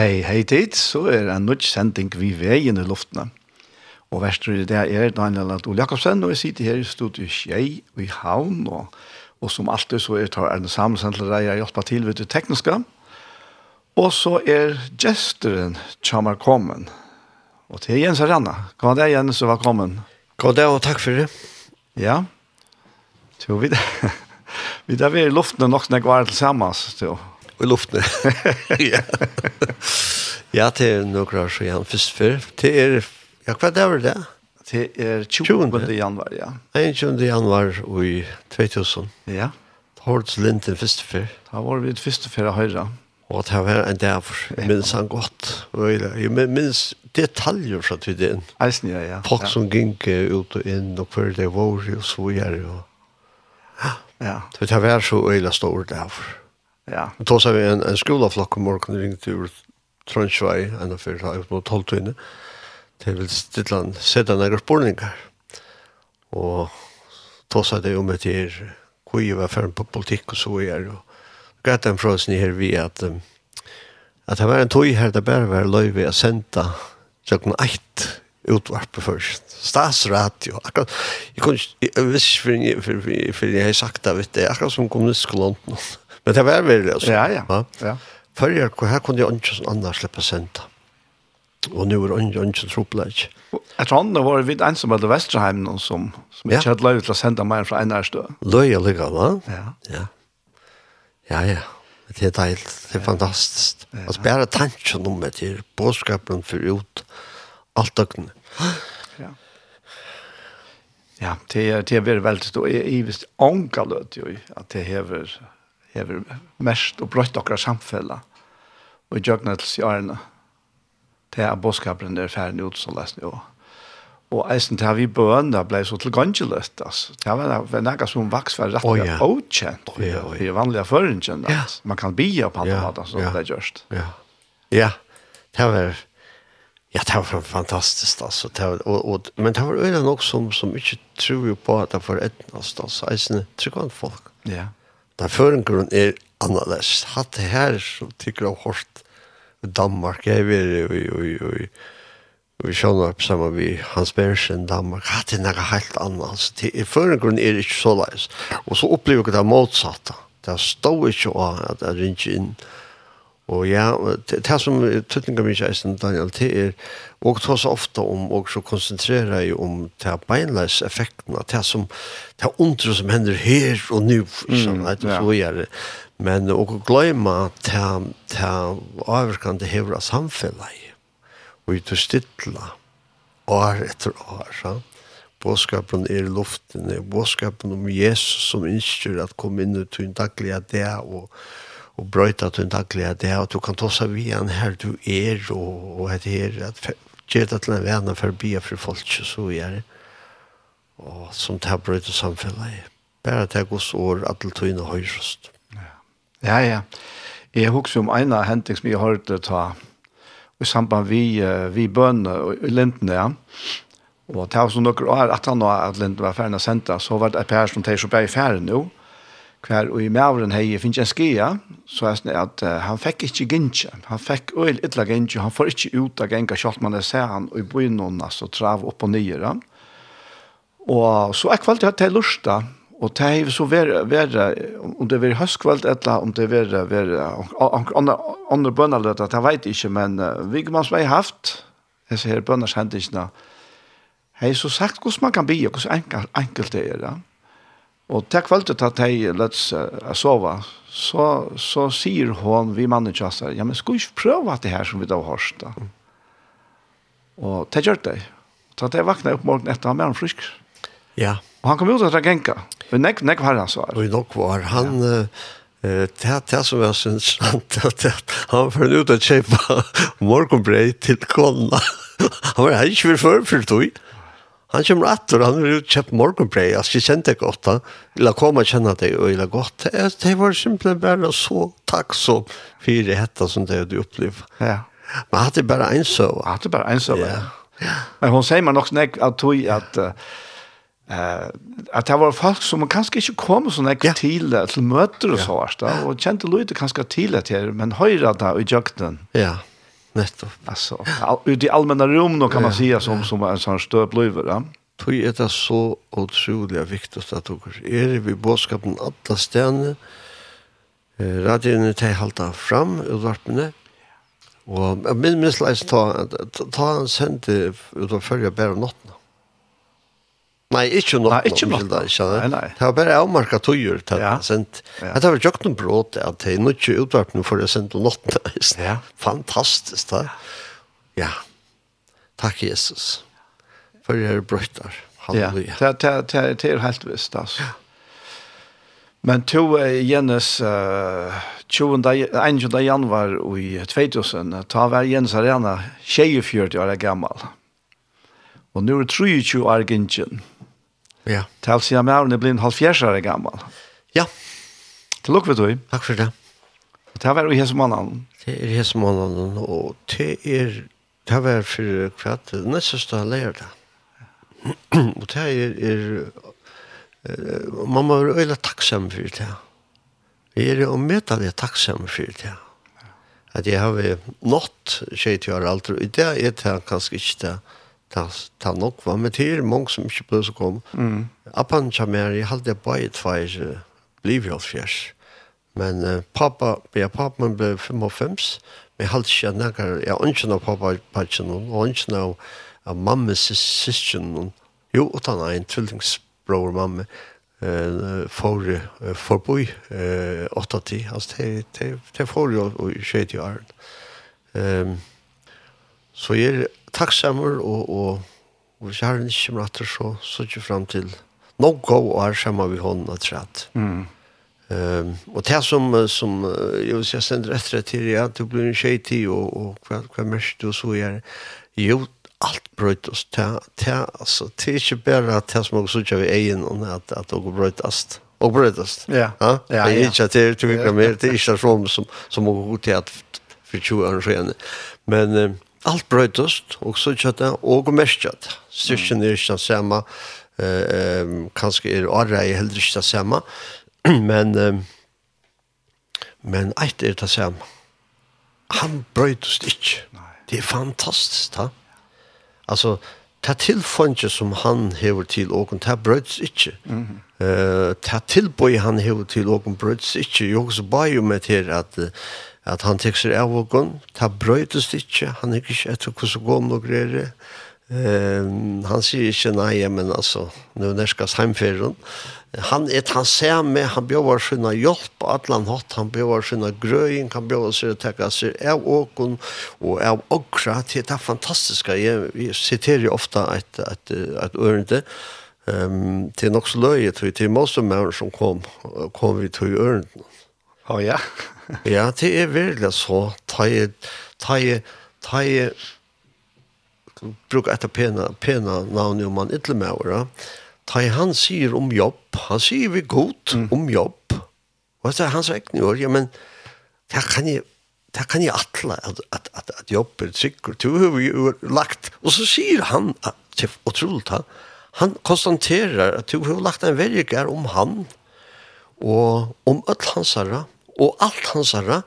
Hei, hei tid, så er en nødt sending vi veien i luftene. Og verster i det er Daniel Adol Jakobsen, og jeg sitter her i studiet Kjei i Havn, og, og som alltid så er tar Erne Samuelsen til deg og hjelper til ved det tekniske. Og så er gesteren Tjamar Kommen, og til Jens Arana. Hva er det, Jens, og velkommen? Hva er det, og takk for det. Ja, tror vi det. vi der vi i luftene nok når jeg var til sammen, tror i luften. ja. ja, det er noen år igjen. først før. Det er, ja, hva er det? Det er 20. 20. januar, ja. 21. januar i 2000. Ja. Hårds linten først før. Da var vi først før å høre. Og det var en dag, for, jeg minns han godt. Jeg minns detaljer fra tiden. Eisen, ja, ja. Folk ja. som gikk ut og inn, og før det var, og så gjør det. Ja. Ja. Det var så øyla stor derfor. Ja. Og då så vi en, en skolaflock om morgenen ringte ur Trondsvei, enn og fyra har mot tolvtøyene, til vil stille han sette nære spårninger. Og då sa det om et her, hvor jeg var ferdig på politikk og så er, og gatt den fråsen her vi at, um, at det var en tog her det bare var løy ved å sende klokken eit utvarp først. Statsradio. Akkurat, jeg kunne ikke, jeg visste ikke, for jeg har sagt det, vet du, akkurat som kommunistkolonten. Men det var veldig, altså. Ja, ja. ja. ja. Før jeg, her kunne jeg ikke sånn annet slippe senda. Og nå er det ikke tropelag. Jeg tror han var vidt ensom av Vesterheim noen som, som ja. ikke hadde løy til å sende meg fra en ærstø. Løy og lykke, va? Ja. Ja, ja. ja. Det er deilig, det er fantastisk. Ja. Altså, bare tanken om det til bådskapen for ut, alt døgnet. Ja. Ja, det er, det er veldig stort. Jeg, jeg visste ånka løt jo at det hever hever mest og brøtt okra samfella og i jøgnets i årene til at bådskapen er ferdig ut så lest jo og eisen til at vi bøn da blei så tilgangeløst altså det var det nekka som vaks var rett og oh, åkjent. oh, ja. i vanlige føringen ja. man kan bia på alle måter som det er gjørst ja. ja det var Ja, det var fantastiskt alltså. Det var, och, och, men det var ölen också som, som inte tror på att det var ett någonstans. Alltså, tror jag folk. Ja. Yeah. Den føringen er annerledes. Hatt det her som tykker av hårdt i Danmark. Jeg vil jo vi sjåner opp sammen med Hans Bersen, Danmark. Hatt det er noe helt annet. Så føringeren er ikke så leis. Og så opplever jeg det motsatte. Det står ikke å at jeg ringer inn. Mm Og ja, det som tøtninga min kjæsten, Daniel, det er og ta så ofte om, og så konsentrera jeg om det beinleis effekten, det som, det undre som hender her og nu, sånn, mm, ja. så gjør det. Men og gløyma det, det avvirkande hever av samfunnet, og ut og stilla, år etter år, sånn. Båskapen er i luften, båskapen om Jesus som innskjer at komme inn ut i en daglig av det, og og brøyta til en daglig har det här att du kan ta sig vid en her du er og, og det här at ge det till en vän for att be för folk så är det och som det här bröta samfället bara det här gås år det tog inn og höjröst Ja, ja. Jeg husker om en av hendene som jeg har hørt ta i samband vi, vi bønner i Lindene, ja. Og det var så noen år at han var at Lindene var ferdig å sende, så var det et par som tar så bare i ferdig nå, hver og i mævren hei finnes en skia, så er det at uh, han fikk ikke gynnse. Han fikk øyel ytla gynnse, han får ikke ut av gynnse, selv man er ser han og i bøynen, altså trav opp og nye. Og så er kvalitet at jeg lusta, og det er så være, være om det er høstkvalt eller om det er være, andre bønner det, vet jeg ikke, men uh, Vigmans har haft, disse her bønners hendelsene, hei så sagt hvordan man kan bli, hvordan enkelt det er, ja. Og til kvalitet at jeg løts uh, sove, så, så sier hun vi mannen kjasser, ja, men skal vi ikke prøve det her som vi da har hørt da? Og det gjør det. Så at jeg vakna opp morgen etter, han var frisk. Ja. Og han kom ut etter genka. Men nek, nek var han svar. Og nok var han... Ja. Eh det det som jag syns att han för ut att köpa morgonbröd till konna. Han var inte för för för tog. Han kommer atter, han har kjøpt morgenbrei, altså jeg kjente ikke ofte, la komme og kjenne deg, og la godt, det var simpelthen bare så takk så fire hetta som det du opplevde. Ja. Men hadde bare en søve. Hadde bare en søve, ja. Men hun sier meg nok nek at tog at uh, at det var folk som kanskje ikke kom så nek ja. til, til møter og så, og kjente Louis kanskje til det her, men høyre da i jøkten. Ja. Nettopp. Alltså, ut i allmänna rum då kan man säga som, som en sån stöp blöver. Ja? Tog är det så otroligt viktigt att dere Är det vid bådskapen alla ställen. Eh, radioen tar halta fram utvarpene. Og min minst leis ta, ta, ta en sendte ut av fyrja bæra natten. Nei, ikke nok. Nei, ikke nok. Nei, nei. Det var bare avmarka tøyer til ja. sent. Ja. Det var jo ikke noen bråd at det er ikke utvarpen for å sende noen Ja. Fantastisk da. Ja. Takk Jesus. For jeg er brøttar. Halleluja. Ja, det, det, det er helt visst altså. Ja. Men to Jens uh, 21. januar i 2000, ta var Jens Arena 24 år gammel. Og nu er det 23 år gynnsjen. Ja. Til siden med årene blir en halvfjerds år gammel. Ja. Til lukk vet du. Takk for det. Og det var i hesmånaden. Det er i hesmånaden, og det er det var for kvart neste det. og det er, er uh, må være øyla takksam for det. Vi er jo møter det takksam for det. At jeg har nått 20 år alt, og det er det kanskje ikke det ta ta nok var med til mange som ikke ble så kom. Mm. Appan kommer i halde bare tvær bliv jo fjers. Men uh, pappa, ja, pappa ble 55, men jeg halde ikke nekker, jeg ønsker av pappa patsen, og ønsker av, av mamma sysken, jo, utan en tvillingsbror mamma, uh, for uh, forboi uh, 8-10 altså, det det det får ju och skit ju Um, Ehm så är tacksammer og og och så har vi ikke mer att så så ikke frem til noe god och är samma vi hånden og sätt. Mm. Um, og det som som jeg vil si jeg sender etter det ja, du blir en tjej tid og, og hva, hva mest du så gjør jo alt bröt oss ta ta altså, det er ikke bare det som også jag vi egen och att att och brötast och brötast. Ja. Ja, ja. Det er är inte att det tycker mer det er ikke inte som som som går till att för 20 år sedan. Men Alt brøytest, også kjøttet, og merkjøtt. Styrken er ikke den samme, eh, kanskje er året heller ikke den samme, men, men eit er det samme. Han brøytest ikke. Det er fantastisk, da. Altså, ta tilfånge som han hever til åken, ta brøyts inte. Mm -hmm. uh, ta tilbøy han hever til åken, brøyts inte. Jag så ba jo med til at at han tek seg av og gong, ta brøytes ikke, han er ikke etter hvordan gå om og greier. Um, han sier ikke nei, men altså, nå nærskast heimferien. Han er han ser med, han bjøver sinne hjelp, på atlan hatt, han bjøver sinne grøying, han bjøver seg å takke seg av åkon og av åkra, det er fantastiske, jeg, jeg siterer ofte et, et, et ørende, um, til nok så løy, til, til mennesker som kom, kom vi til ørende. Å oh, ja. ja, det er virkelig så. Ta i, ta i, ta i, bruk etter pena, pena navn om han ytler med åra. Ta i han sier om jobb. Han sier vi godt mm. om jobb. Og det er hans vekne år. Ja, men det kan jeg, det kan jeg atle at, at, at, at jobb er sikkert. Du har jo lagt. Og så sier han, at, utrolig han, han konstaterer at du har lagt en verger om han. Mm og om öll hans herra, og alt hans herra,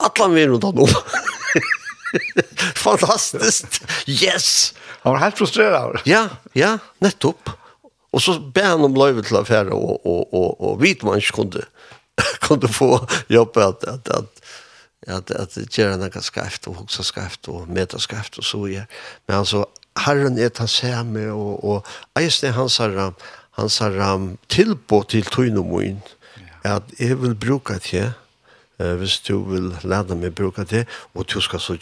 allan vi rundt han om. Fantastiskt! Yes! Han var helt frustrerad. Ja, ja, nettopp. Og så ber han om löjvet og, og, og, og vit man ikke kunde, kunde få jobb at, at, at, at, at göra något skreft, og hoksa skreft, og meta skreft, og så ja. Men altså, Herren er han ser med og och just det han sa han sa tillbå till at jeg vil bruke det, uh, hvis du vil lære meg bruke det, og du skal så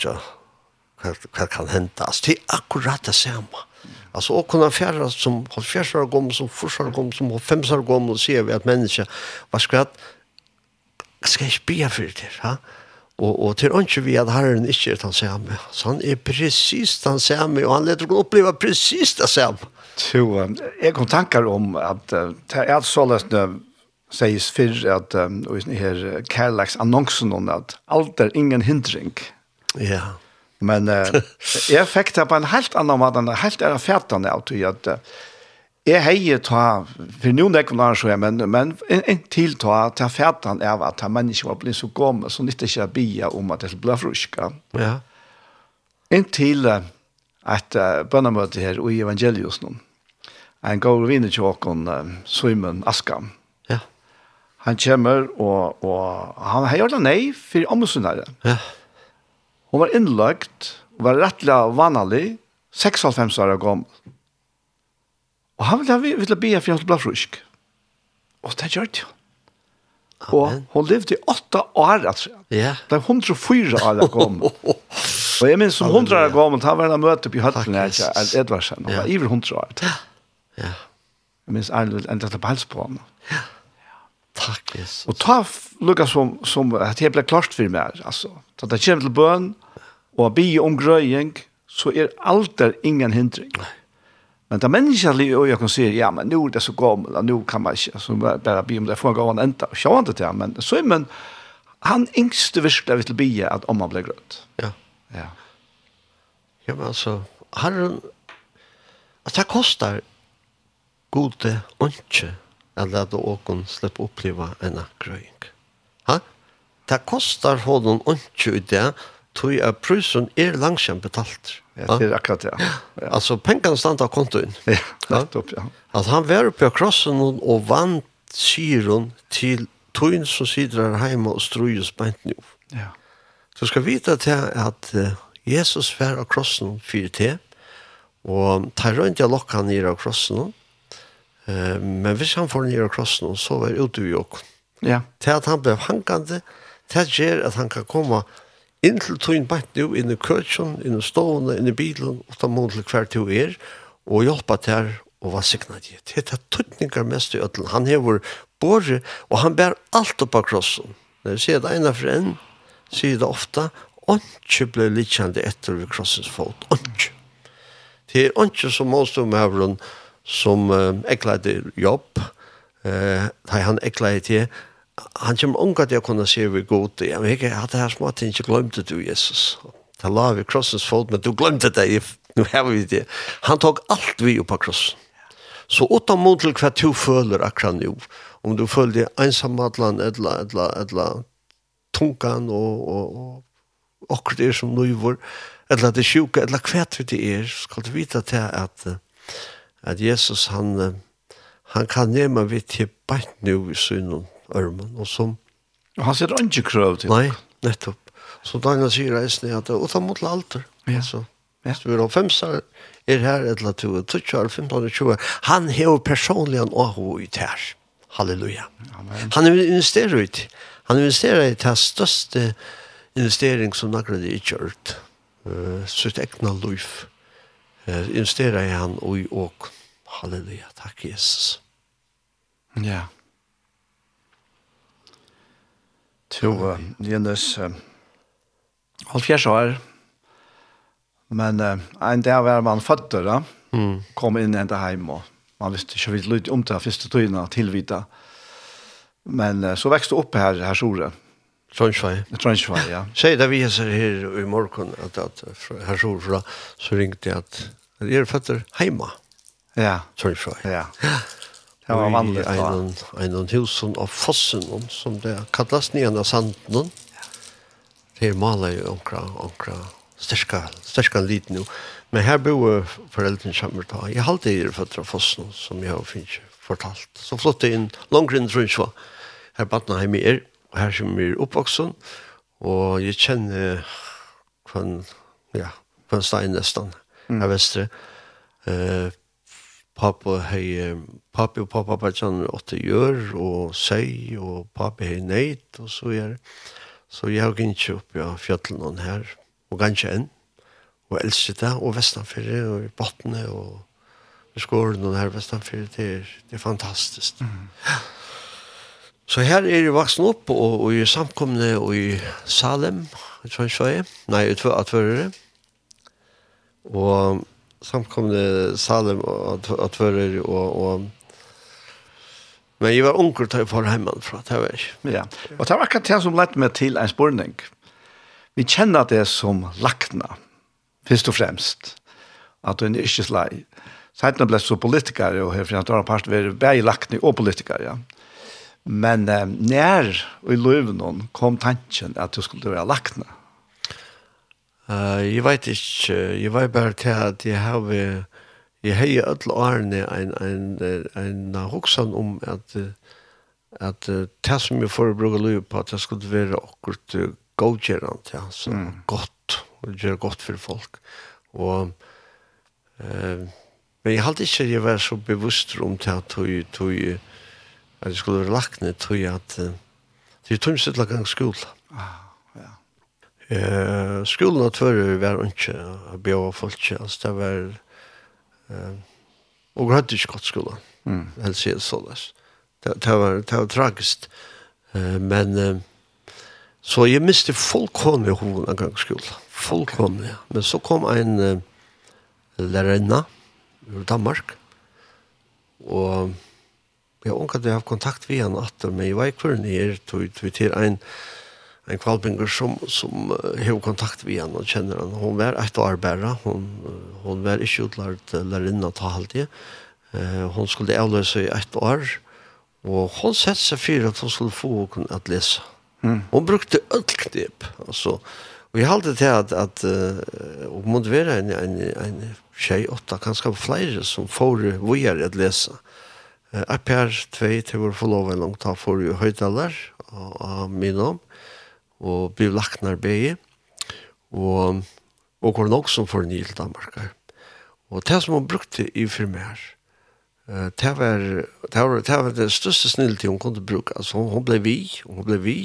hva, hva kan hente. Altså, det er akkurat det samme. Alltså och kunna färra som har år gammel, som 40 år som har femsar gammel, och ser vi att människa vad ska att ska jag be för det, ha? och och till ønske vi att Herren inte är han säger samme. Så han är precis han säger samme, och han låter å oppleve precis det samme. Så, jag kom tankar om att det är så läst nu sägs för att um, och i här Carlax annonsen om att allt är ingen hindring. Ja. Men uh, jag fick det på en helt annan mat än helt är färdan att ju att Jeg heier ta, for noen det kunne så, men, men en, en til ta, ta fætan av at mennesker var blitt så gomme, så nytte ikke bia om at det ble fruska. Ja. En til uh, at uh, bønnemøte her i evangelius nå, en gav vinner til åkken uh, Simon Askam, han kommer, og, og han har gjort nei for omsynnere. Ja. Hun var innlagt, og var rettelig vanlig, 96 år gammel. Og han ville, ville be for at hun ble frusk. Og det gjør det jo. Og hun levde i åtta år, altså. Ja. Det er 104 år gammel. og jeg minns som 100 år gammel, han var en møte på høttene, ikke, at Edvardsen, han var iver 100 år. Ja. Ja. Jeg minns Arne vil enda til på helse på ham. Ja. Tack Jesus. Och ta lukka som som at det ble klart för mig alltså. Så det kommer till bön och bi om grøying, så är allt ingen hindring. Men där människan och jag kan säga ja men nu är det så gammal nu kan man inte så bara be om det får gå en ända. sjå inte det men så men han yngste virkelig vil be at om han blir grønt. Ja. Ja. Ja, men altså, Herren, at det kostar gode åndsje at leta åkon slippe oppleva en akkrøying. Ha? Det kostar honom ikke i det, tog jeg prusen er langskjem betalt. Ja, det er akkurat det. Ja. ja. Altså, pengene stand av kontoen. Ja, nettopp, ja. At han var oppe av krossen og vant syren til tøyen som sitter her hjemme og strøyes beint nå. Ja. Du skal vite til at Jesus var av krossen for til, og tar rundt jeg lokka han nere av krossen, Eh, men hvis han får ned across krossen, så var ute vi åkken. Ja. Til at han ble hangande, til at gjør at han kan komme inn til tøyen bare nå, inn i køtjen, inn i stående, inn i bilen, og ta mot til hver til er, og hjelpe til her, og var signet i. Det er tøtninger mest i ødelen. Han hever båret, og han bær alt opp av krossen. Når jeg sier det ene for en, sier det ofte, «Åndsje ble litt kjent etter ved krossens fot». «Åndsje». Det er «åndsje» som måste om hevren, som uh, ekleide jobb, uh, han ekleide til, han kommer unga til å kunne se vi god til, men jeg hadde her små ting, ikke glemte du, Jesus. Da la vi krossens fot, men du glemte det, nu har vi det. Han tok alt vi opp av krossen. Så åtta mot til hva du føler akkurat nå, om du føler det ensamhetland, eller, eller, eller tungan og, og, og akkurat er som nøyvor, eller det sjuka, eller hva det er, skal du vite til at, at at Jesus han, han kan nema vi til bænt nu i synen ørmen, og som... Og han sier ikke krøv til. Nei, nettopp. Så Daniel sier reisende at det er utan mot alter. Ja. Altså, ja. hvis du er om femsar er her et eller to, tutsjar, femtar, tjuar. Han hever personlig en åhå ut her. Halleluja. Amen. Han investerer ut. Han investerer i det største investering som nagren er ikke gjort. Uh, sitt egna liv. Mm investerer i han og i åk. Halleluja, takk Jesus. Ja. To, uh, Jens uh, halv år, men uh, en dag var man føtter da, mm. kom inn enda hjem, og man visste ikke vidt litt om det første tøyene tilvita. Men uh, så vekste opp her, her sore, Trondheim. Trondheim, ja. Säg det vi ser her i morgon at, at her så fra, så ringte jeg at, at jeg er fötter heima. Ja, Trondheim. Ja. Det var vanligt då. En en husen av fossen som det kallas nya sanden. Det er mala jo omkra, omkra, sterska, sterska lit nu. Men her bor föräldrarna kommer ta. Jeg har alltid er fötter av fossen som jeg har finns fortalt. Så flott in långt in Trondheim. her barnen hemma är. Er her som er oppvoksen, og jeg kjenner kvann, ja, kvann stein nesten, mm. her vestre. Uh, pappa hei, pappa og pappa bare kjenner åtte gjør, og seg, og pappa hei neit, og så gjør det. Så jeg har ikke opp ja, fjøtlen her, og ganske enn, og elsker det, og vestanfyrre, og i bottene, og skåren og her vestanfyrre, det er, det er fantastisk. Mm. Så her er jeg vaksen opp, og, og jeg samkomne og i Salem, i Trøndsjøy, nei, i Tvørere. Og samkomne Salem og Tvørere, og, og Men jeg var onkel til jeg var hjemmefra, det var jeg. Ja, og det var akkurat det som lette meg til en spørning. Vi kjenner det som lakna, først og fremst, at du er ikke slei. Seitene ble så politiker, og her finner at det var part ved bæg lakne og politiker, ja. Men eh, nær i løven kom tanken at du skulle være lagt. Uh, jeg vet ikke, jeg vet bare til at jeg har jeg har i alle årene en, en, en, en om at at uh, det som jeg får bruke løy på at det skulle være akkurat uh, godgjørende, ja, så mm. godt, og gjøre godt for folk. Og uh, men jeg hadde ikke jeg var så bevisst om det at jeg tog at jeg skulle være lagt ned, tror jeg at det er tungt sitt lagt gang skole. Ah, ja. Eh, skolen og tvører var ikke å be av folk, altså det var eh, og jeg hadde ikke gått skolen, mm. helst helt såles. Det, det, var, det var tragisk. eh, men eh, så jeg miste fullkomne hoven av gang skola, fullkomne, ja. Men så kom en eh, lærerinna ur Danmark, og jeg unga til å ha kontakt vi han atter, men jeg vet hvor han er, vi til en, en kvalbinger som, som uh, har kontakt vi han og kjenner han. Hun var et år bare, hun, hun var ikke utlært lærerinna ta halvtid. Uh, hun skulle avløse i et år, og hun sette seg for at hun skulle få henne at lese. Mm. Hun brukte ødelknip, altså, Og jeg halte til at, at uh, og måtte være en, en, en tjej åtta, kanskje flere som får vujer å lese. Mm Jeg per tvei til vår forlova en langt av for i høydaler av min om, og blir lagt nær begi, og, og går nok som får nye til Danmark. Og det som hun brukte i firma her, det var, det var, det var det største snillet hun kunne bruke. Altså hun, hun ble vi, hun ble vi,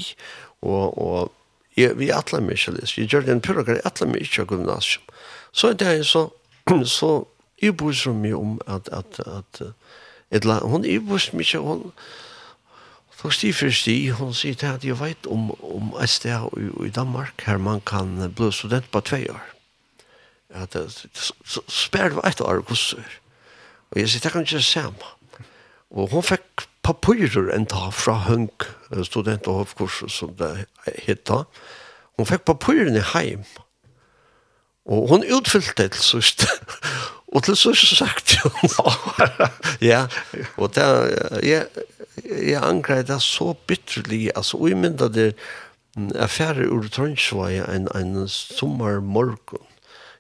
og, og jeg, vi atler meg ikke lyst. Jeg gjør det en pyrragere, jeg atler meg ikke av gymnasium. Så er det så, så jeg bor så mye om at, at, at, at Etla, hon er vust mykje, hon, for sti for sti, hon sier til at jeg vet om, om et sted i, i Danmark, her man kan bli student på tve år. Ja, det spær var et år gosser. Og jeg sier, det kan ikke se meg. Og hon fikk papirer en dag fra Hunk, student og hovedkurset som det heter. Hon fikk papirene heim. Og hon utfyllte det, så Og til så sagt ja, og det, jeg, jeg angrer det så bitterlig, altså, og jeg mynda det, er færre ur trønsvei en, en sommermorgon.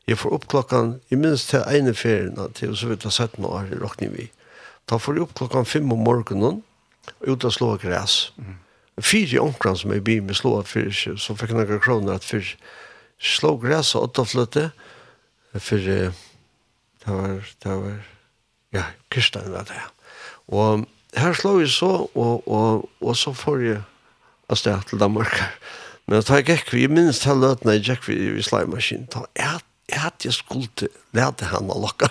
Jeg får opp klokkan, jeg minns til ene ferien, til så vidt jeg har sett noe her i vi. Da får jeg opp klokken fem om morgonen, ut og slå græs. Mm. Fyre omkran som jeg blir med slå av for, så fikk jeg noen kroner at for slå græs og åtta flytte, for Det var, det var, ja, Kristian var det. Og her slå vi så, og, og, og så får jeg av sted til Danmark. Men da jeg gikk, vi minst til løtene, jeg gikk vi i slimaskinen, da jeg jeg hadde jeg skulle til lete han og lokka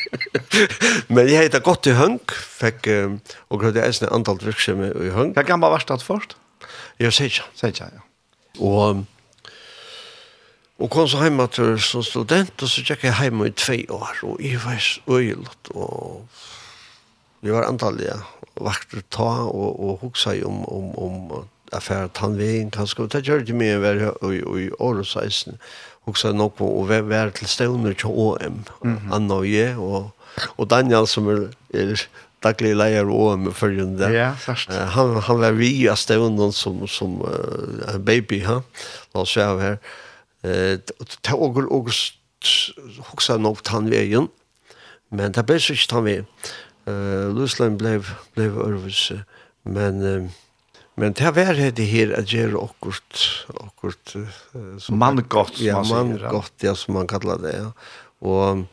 Men jeg hadde gått i Høng, fikk, um, og grødde jeg en antall virksomhet i Høng. Hva gammel var det først? Jeg var 16. 16, ja. Og Og kom så hjemme til som student, og så gikk jeg hjemme i tve år, og jeg var øyelt, og vi var antallet antallige vakter ta, og, og hukse om, om, om affæret tannvegen, kanskje, og det gjør det mye å være i året 16, huksa nok på, og vi var til stevner til OM, mm. Anna og jeg, og, og Daniel som er, er daglig leier og med følgende der. Ja, først. Uh, han, han var vi av stevnen som, som uh, baby, ha? la oss være her, ta og og hugsa nok tan vegen. Men ta best ikkje tan vegen. Eh Lusland blev blev örvis men men det var det her at göra akkurat akkurat som man gott ja man gott ja som man kallar det ja. og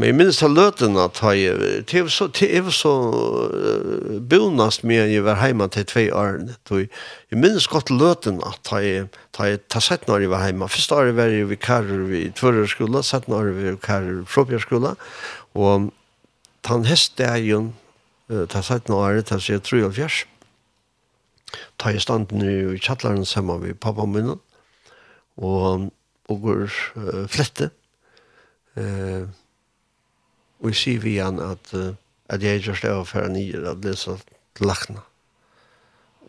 Men jeg minns av løtene at jeg, det var så, det var så uh, bonast med jeg var hjemme til tve årene. Jeg minns godt løtene at jeg, da jeg tar sett når jeg var hjemme. Første året var jeg vikarer i tvørerskolen, sett når jeg var vikarer i propjerskolen. Og han heste jeg jo, tar sett når jeg tar sett tro og fjers. Ta i standen i kjattlaren sammen med pappa min og, og går uh, flette. Uh, Og jeg sier vi igjen at, uh, at jeg gjør det for en nye, at det er så lakna.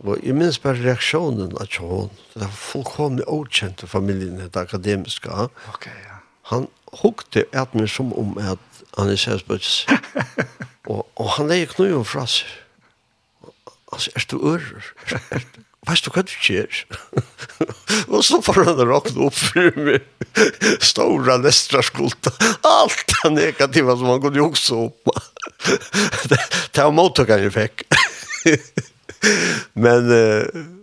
Og jeg minns bare reaksjonen av Tjån. Det var fullkomlig åkjent til familien, det akademiske. Ok, ja. Han hukte et meg som om at han er selvspøts. og, og han leier knøyen fra seg. Altså, er du ører? Vet du hva du gjør? og så får han råkne opp for meg. stora västra skolta Allt det negativa som man kunde ju också upp. det här mottagaren ju fick. men men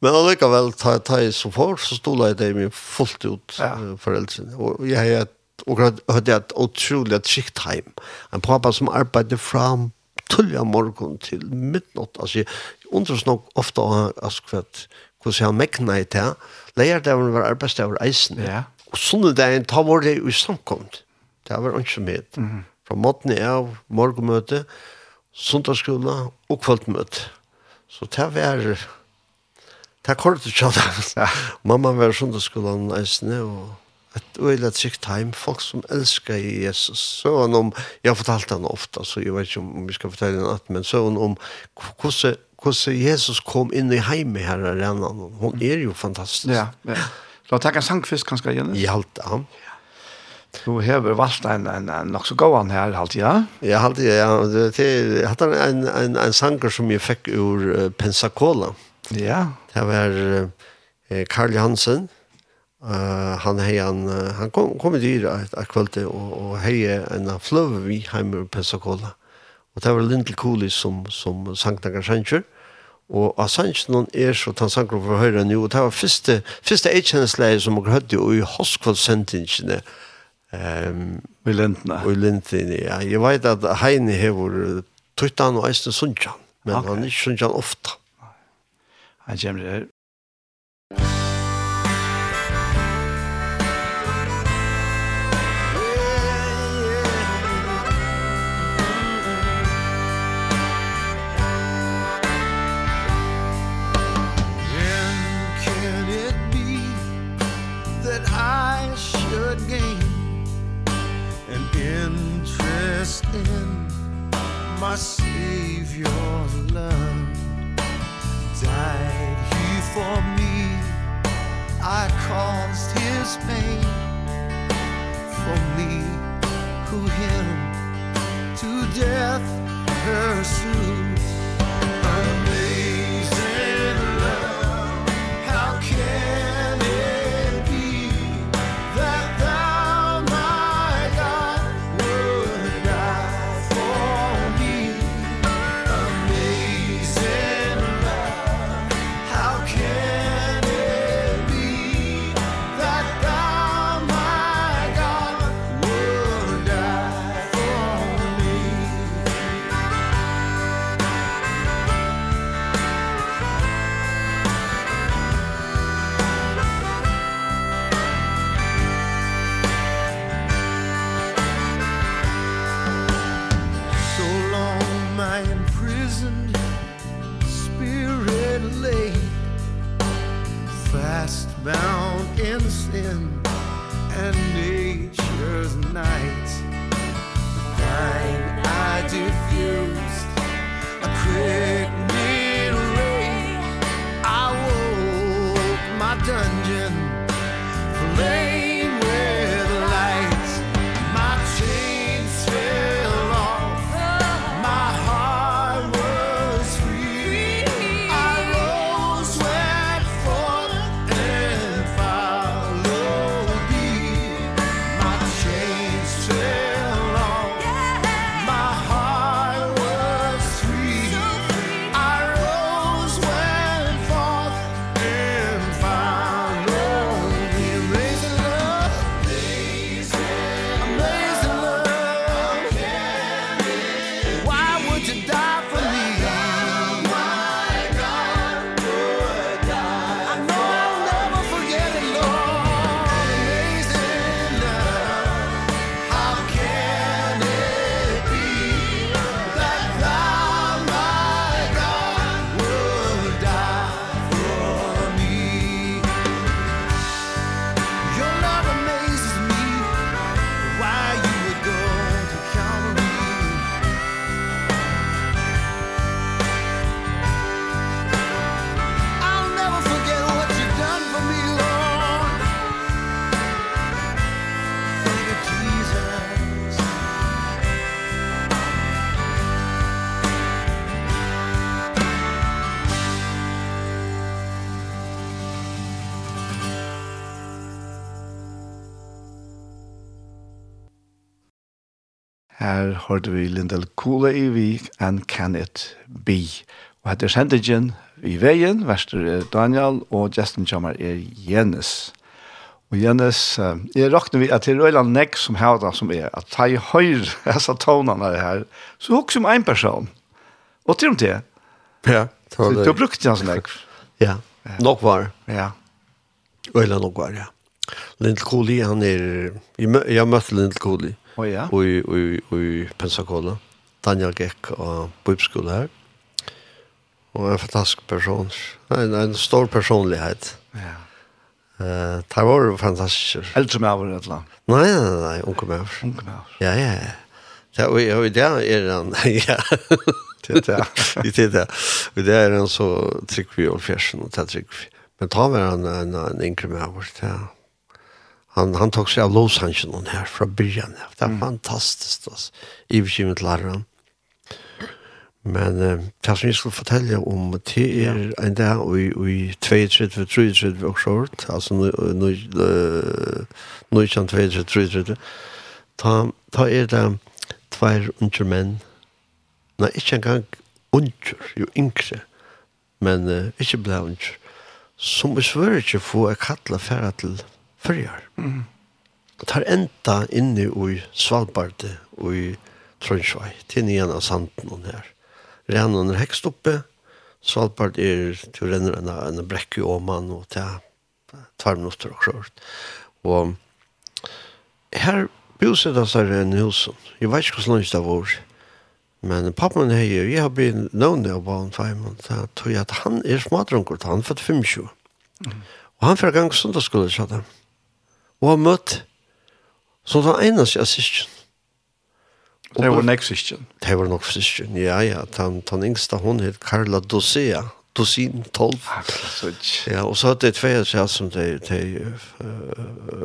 men allika väl ta ta i så fort så stod jag där med fullt ut ja. föräldrarna och jag hade och hade ett otroligt skikt hem. En pappa som arbetade fram tulla morgon till midnatt alltså undrar nog ofta alltså kvart hur ska han mäkna i det Leierdagen var arbeidsdager eisen. Ja. Og sånne dagen, da var det jo samkomt. Det var ikke med. Mm -hmm. Fra måten av morgenmøte, sundagsskola og kveldmøte. Så det var... Det var det ikke ja. Mamma var sundagsskolen eisen, og et øyla trygt heim, folk som elskar Jesus. Søvann om, jeg har fortalt han ofta, så jeg vet ikke om vi skal fortelle han at, men søvann om hvordan hvordan Jesus kom inn i heime her i Rennan. Hun er jo fantastisk. Ja, ja. Så tacka en sangfisk kanskje, Jens? Ja, alt, ja. Du har valgt en, en, en nok så gåan her, halte ja? Ja, halte ja. Jeg hadde en, en, en sanger som jeg fikk ur uh, Pensacola. Ja. Det var uh, Karl Hansen. Uh, han hei han, han kom, kom i dyra et, et kvölde og, og hei en fløve vi heim i Pensacola. Og det var Lindel Cooley som, som sang Nagar Sanger. Og av sannsyn er så tann sangren for høyre nu, og det var første, første eitkjennesleie som jeg hørte i hoskvallsendingene. um, i Lintene. I Lintene, ja. Jeg vet at Heine hever tøytan og eisne sunnkjan, men okay. han er ikke sunnkjan ofta. Han kommer her, my Savior's love. Died he for me. I caused his pain For me who him to death pursued her hørte vi Lindel Kula i vi And Can It Be. Og heter sendingen i veien, verster er Daniel, og gesten kommer er Jens. Og Jens, eh, jeg råkner vi at det er Røyland Nek som har det som er, at jeg høyre disse tonene her, så hukk som en person. Og til om det. Ja. Så du har brukt Jens Nek. Ja, nok var. Ja. Røyland nok var, ja. Lindel Koli, han er, jeg møtte Lindel Koli. Ja oh, ja. i, i, i Pensacola. Daniel Gekk og bibelskole her. Og en fantastisk person. En, en stor personlighet. Ja. Uh, det var jo fantastisk. Eldre med over et eller annet? Nei, nei, nei, unge med oss. Unge med over. Ja, ja, ja. Ja, og, og det er han, ja. Det er det. Det er det. Og det er han så trygg vi og fjersen, og det er trygg vi. Men ta var han en, en yngre med oss, ja han han tog sig av Los Angeles här från början. Det är mm. fantastiskt alltså. I bekymret läraren. Men eh, det som jag skulle fortelle om, det er en dag i i 32-33 och short, altså nu ikke han 32-33, Ta, ta er det tveir unger menn, nei, ikke engang unger, jo yngre, men uh, ikke ble unger, som vi svør ikke få er kattla færa til fyrir. Mm. Tar enda inne i Svalbard og i Trøndsvei, til igjen av sanden og her. Rennan er hekst oppe, Svalbard er til renner en, en brekku i Åman og til tar minutter og kjørt. Og her boset oss her i husen. Jeg vet ikke hvordan det var. Men pappen er her, jeg har blitt nøvnig av barn for en måned. Jeg tror at han er smadrunker, han er født 25. Mm. Og han fyrir gang sundagsskolen, sa han og har møtt som den eneste av syskjen. Det var nok syskjen. Det var nok syskjen, ja, ja. Den, den yngste hun het Carla Dosea, Dosin 12. Ja, og så hadde jeg tve seg som de, de, uh,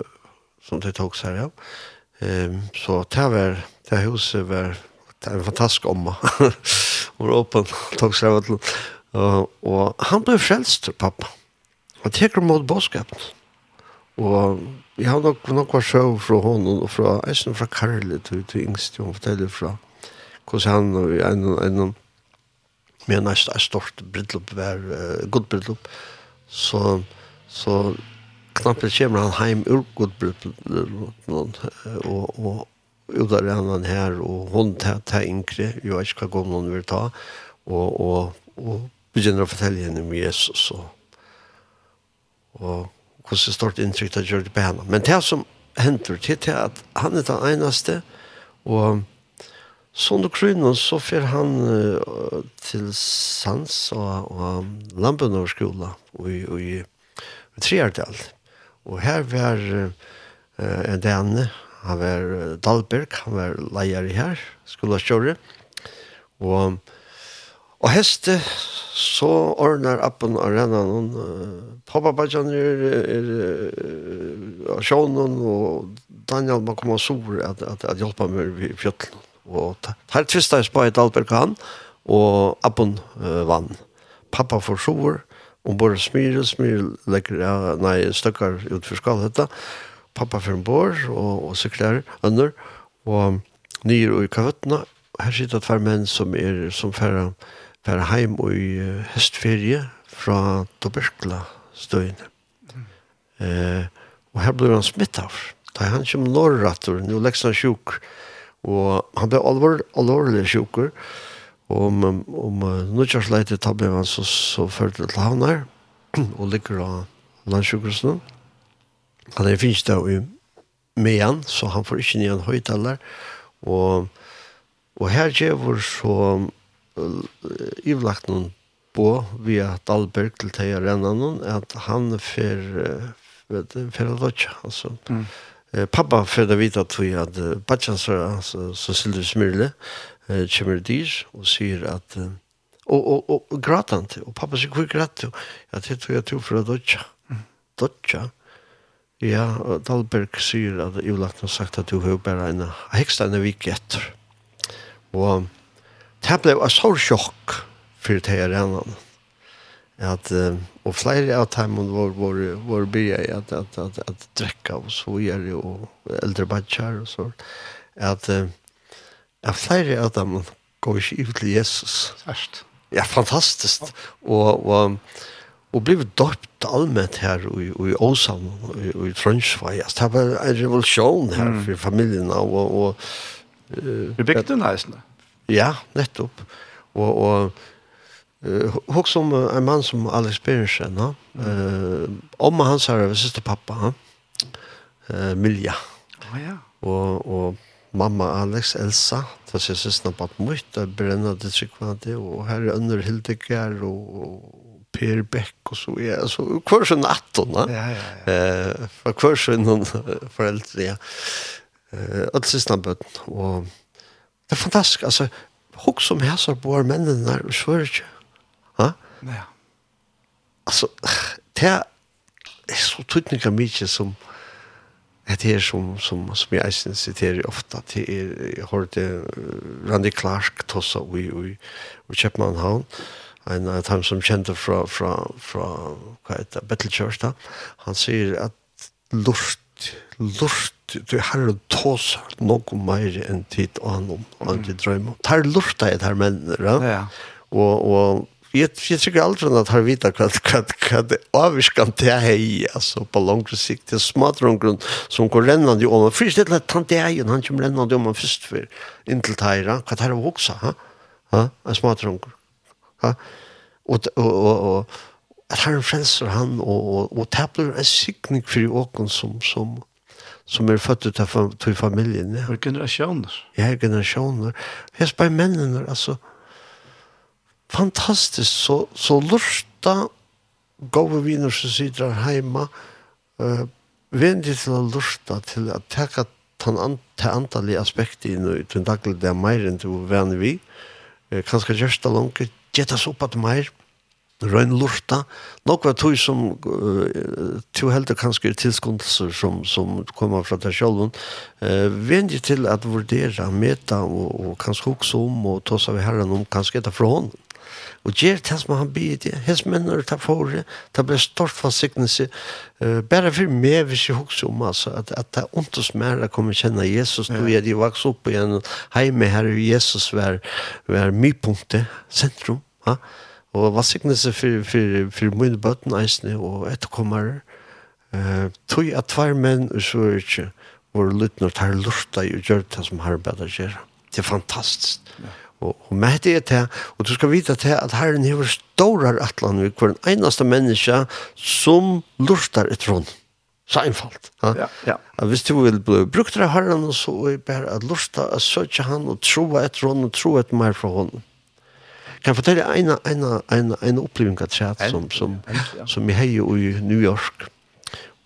som de tok seg, ja. Um, så det var, det huset var, det var en fantastisk omma. Hun var åpen, tok seg av til. Og, og han ble frelst, pappa. Og teker mot bådskapen. Og jeg har nok nok noen sjøv fra honom, og fra, eisen fra Karli til, til yngst, hun forteller fra, hvordan han og en, en, en med næst er stort bryllup, vær, uh, god bryllup, så, så knapt kommer han heim ur god bryllup, og, og ut av han her, og hun tar ta yngre, jo er ikke hva gammel hun vil ta, og, og, og begynner å fortelle henne om Jesus, og, og hvordan det stort inntrykk det gjør det på henne. Men det som henter til er at han er den eneste, og sånn og krynnen så får han uh, til sans og, og landbønderskola i, i, i Triardal. Og her var uh, en denne, han var Dalberg, han var leier i her, skola kjøre, og Og heste, så ordner appen og renner noen. Pappa-badjan er, er, er sjånen, og Daniel må komme og sår at, at, at hjelpe meg i fjøtlen. Og her tvistet jeg på et Alberg han, og appen uh, vann. Pappa får sår, og bare smyrer, smyrer, legger, ja, nei, støkker ut for skalhetta. Pappa får en bår, og, og sykler under, og nyr og i kavettene. Her sitter et menn som er som færre, fer heim i høstferie fra tuberkla støyne. Mm. Eh, og her ble han smitt av. Da han kom norrator, nå lekst han sjuk. Og han ble alvor, alvorlig sjuker. Og om, om, uh, nødgjørsleite da ble han så, så ført til havner og ligger av landsjukhusen. Han er finnes da i Mejan, så han får ikke nye høytaler. Og, og her gjør så ivlagt noen på via Dalberg til Teia Rennanon, at han fer, vet du, fer lodja, altså. Mm. Eh, pappa fer da vita tog at uh, Batjansara, altså så sildur Smyrle, eh, kommer dyr og sier at, uh, og, og, og, og gratant, og pappa sier, hvor grat du? Ja, det tog jeg tog for lodja. Mm. Lodja? Ja, og Dalberg sier at ivlagt har sagt at du har bare en heksta en vik etter. Og, det ble en sår sjokk for det her enn at uh, og flere av timon var var var bya at at at at drekka og så gjer og eldre badchar og så at uh, at flere av dem går ikke ut til Jesus. Sørst. Ja, fantastiskt. Og, og, og ble døpt allmänt her i, i Åsam og i i Trønsvei. Det var en revolusjon her mm. for familien. Og, og, uh, Vi bygde den heisene. Ja, nettopp. Og, og uh, hos som uh, en mann som Alex Bergensen, no? uh, om hans her over siste pappa, uh, Milja. Oh, ja. Og, og mamma Alex, Elsa, det er siste pappa mye, det brenner det tryggvande, og her er under Hildegard, og, og Per Beck og så er ja, så kvar så natten va. Ja ja ja. Eh för kvar så någon föräldrar ja. Eh att sista bötten och Det er fantastisk, altså, hok som hæsar bor mennene der, og svør ikke. Ha? Ja. Altså, det er så tydninga mykje som, Det er som, som, som jeg eisen siterer ofte, det er, jeg har det Randy Clark tossa ui, ui, i Kjøpmannhavn, en av dem som kjente fra, fra, fra hva heter, Battle Church da, han sier at lort lurt du har å tåsa noe mer enn tid anom, enn tid drøyma. Tar lurta i det her mennene, ja. Og, og jeg, jeg tykker aldri at har vita hva, hva, hva det avvirskan det er i, altså på langre sikt, det er smadrongren som går rennande om, og fyrst det er han det er han kommer rennande om han først for inntil teira, hva det er å voksa, ha? Ha? En smadrongren, ha? Og, og, og, og at Herren frelser han, og, og, og det blir en sikning for åken som, som, som er født ut av til familien. Ja. Og generasjoner. Ja, generasjoner. Jeg spør mennene, altså, fantastisk, så, så lurta gode viner som sitter her hjemme, uh, vendig til å lurta til å teka tan an, ta antallige aspekter inn i den daglige det er mer enn du venner vi. Uh, kanskje gjørst det langt, gjettes opp at mer, røyn lurta. Nok var tog som uh, tog heldig kanskje tilskundelser som, som kommer fra deg selv. Uh, Vendig til at vurdere, meta og, og kanskje også om og ta seg ved herren om kanskje etter fra hånden. Og gjør det som han byr det. Hes mennene tar for det. Det blir stort forsiktelse. Uh, bare for meg hvis jeg husker om altså, at, at det er ondt hos meg å komme kjenne Jesus. Ja. Då er de vokst opp igjen. Heime her er Jesus var, var mypunktet, sentrum. Ja. Uh Og hva siknes for, for, for mine bøtten eisene og etterkommere, uh, tog at tvær menn og så er ikke vår lytner tar lurta i og gjør det som har bedre gjør. Det er fantastisk. Ja. Og, og med det er det, og du skal vite til at Herren hever stårar atlan vi hver eneste menneske som lurtar et rån. Så einfalt. Ja, ja. ja. At hvis du vil bli brukt av Herren, så er det bare at lurta, at søtja han og tro et rån og tro et mer fra hånden kan fortelle en, en, en, en oppleving av træt som, som, ja. som jeg heier i New York.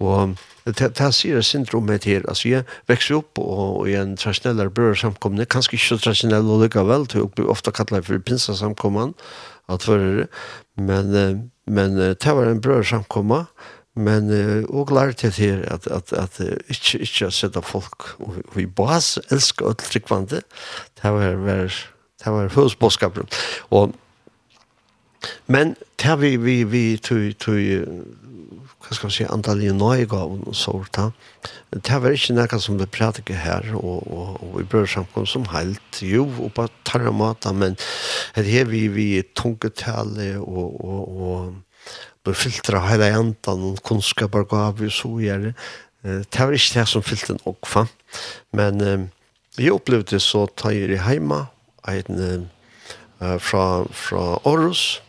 Og det her sier jeg syndromet her. Altså, jeg vekste opp og, og jeg en tradisjonell brødsamkomne, kanskje ikke så tradisjonell og lykke vel, til jeg ofte kaller for for pinsasamkommen, at for, men, men det var en brødsamkomne, men uh, og lært det her at, at, at uh, ikke, ikke sette folk og, og i bas elsker alt tryggvande det var, var Det var först boskapen. Och men där vi vi vi tog tog hva skal vi si, antal i og så sorta. Det var ikke noe som vi her, og, og, og vi bør brödsamkom som helt jo och på tarmata men det här vi vi tungetale og, og, och, och befiltra hela jantan och kunskaper gav vi så gör det. Det var ikke det som fyllte en okfa men eh, opplevde det så tar jeg det hemma en uh, fra, fra Aarhus,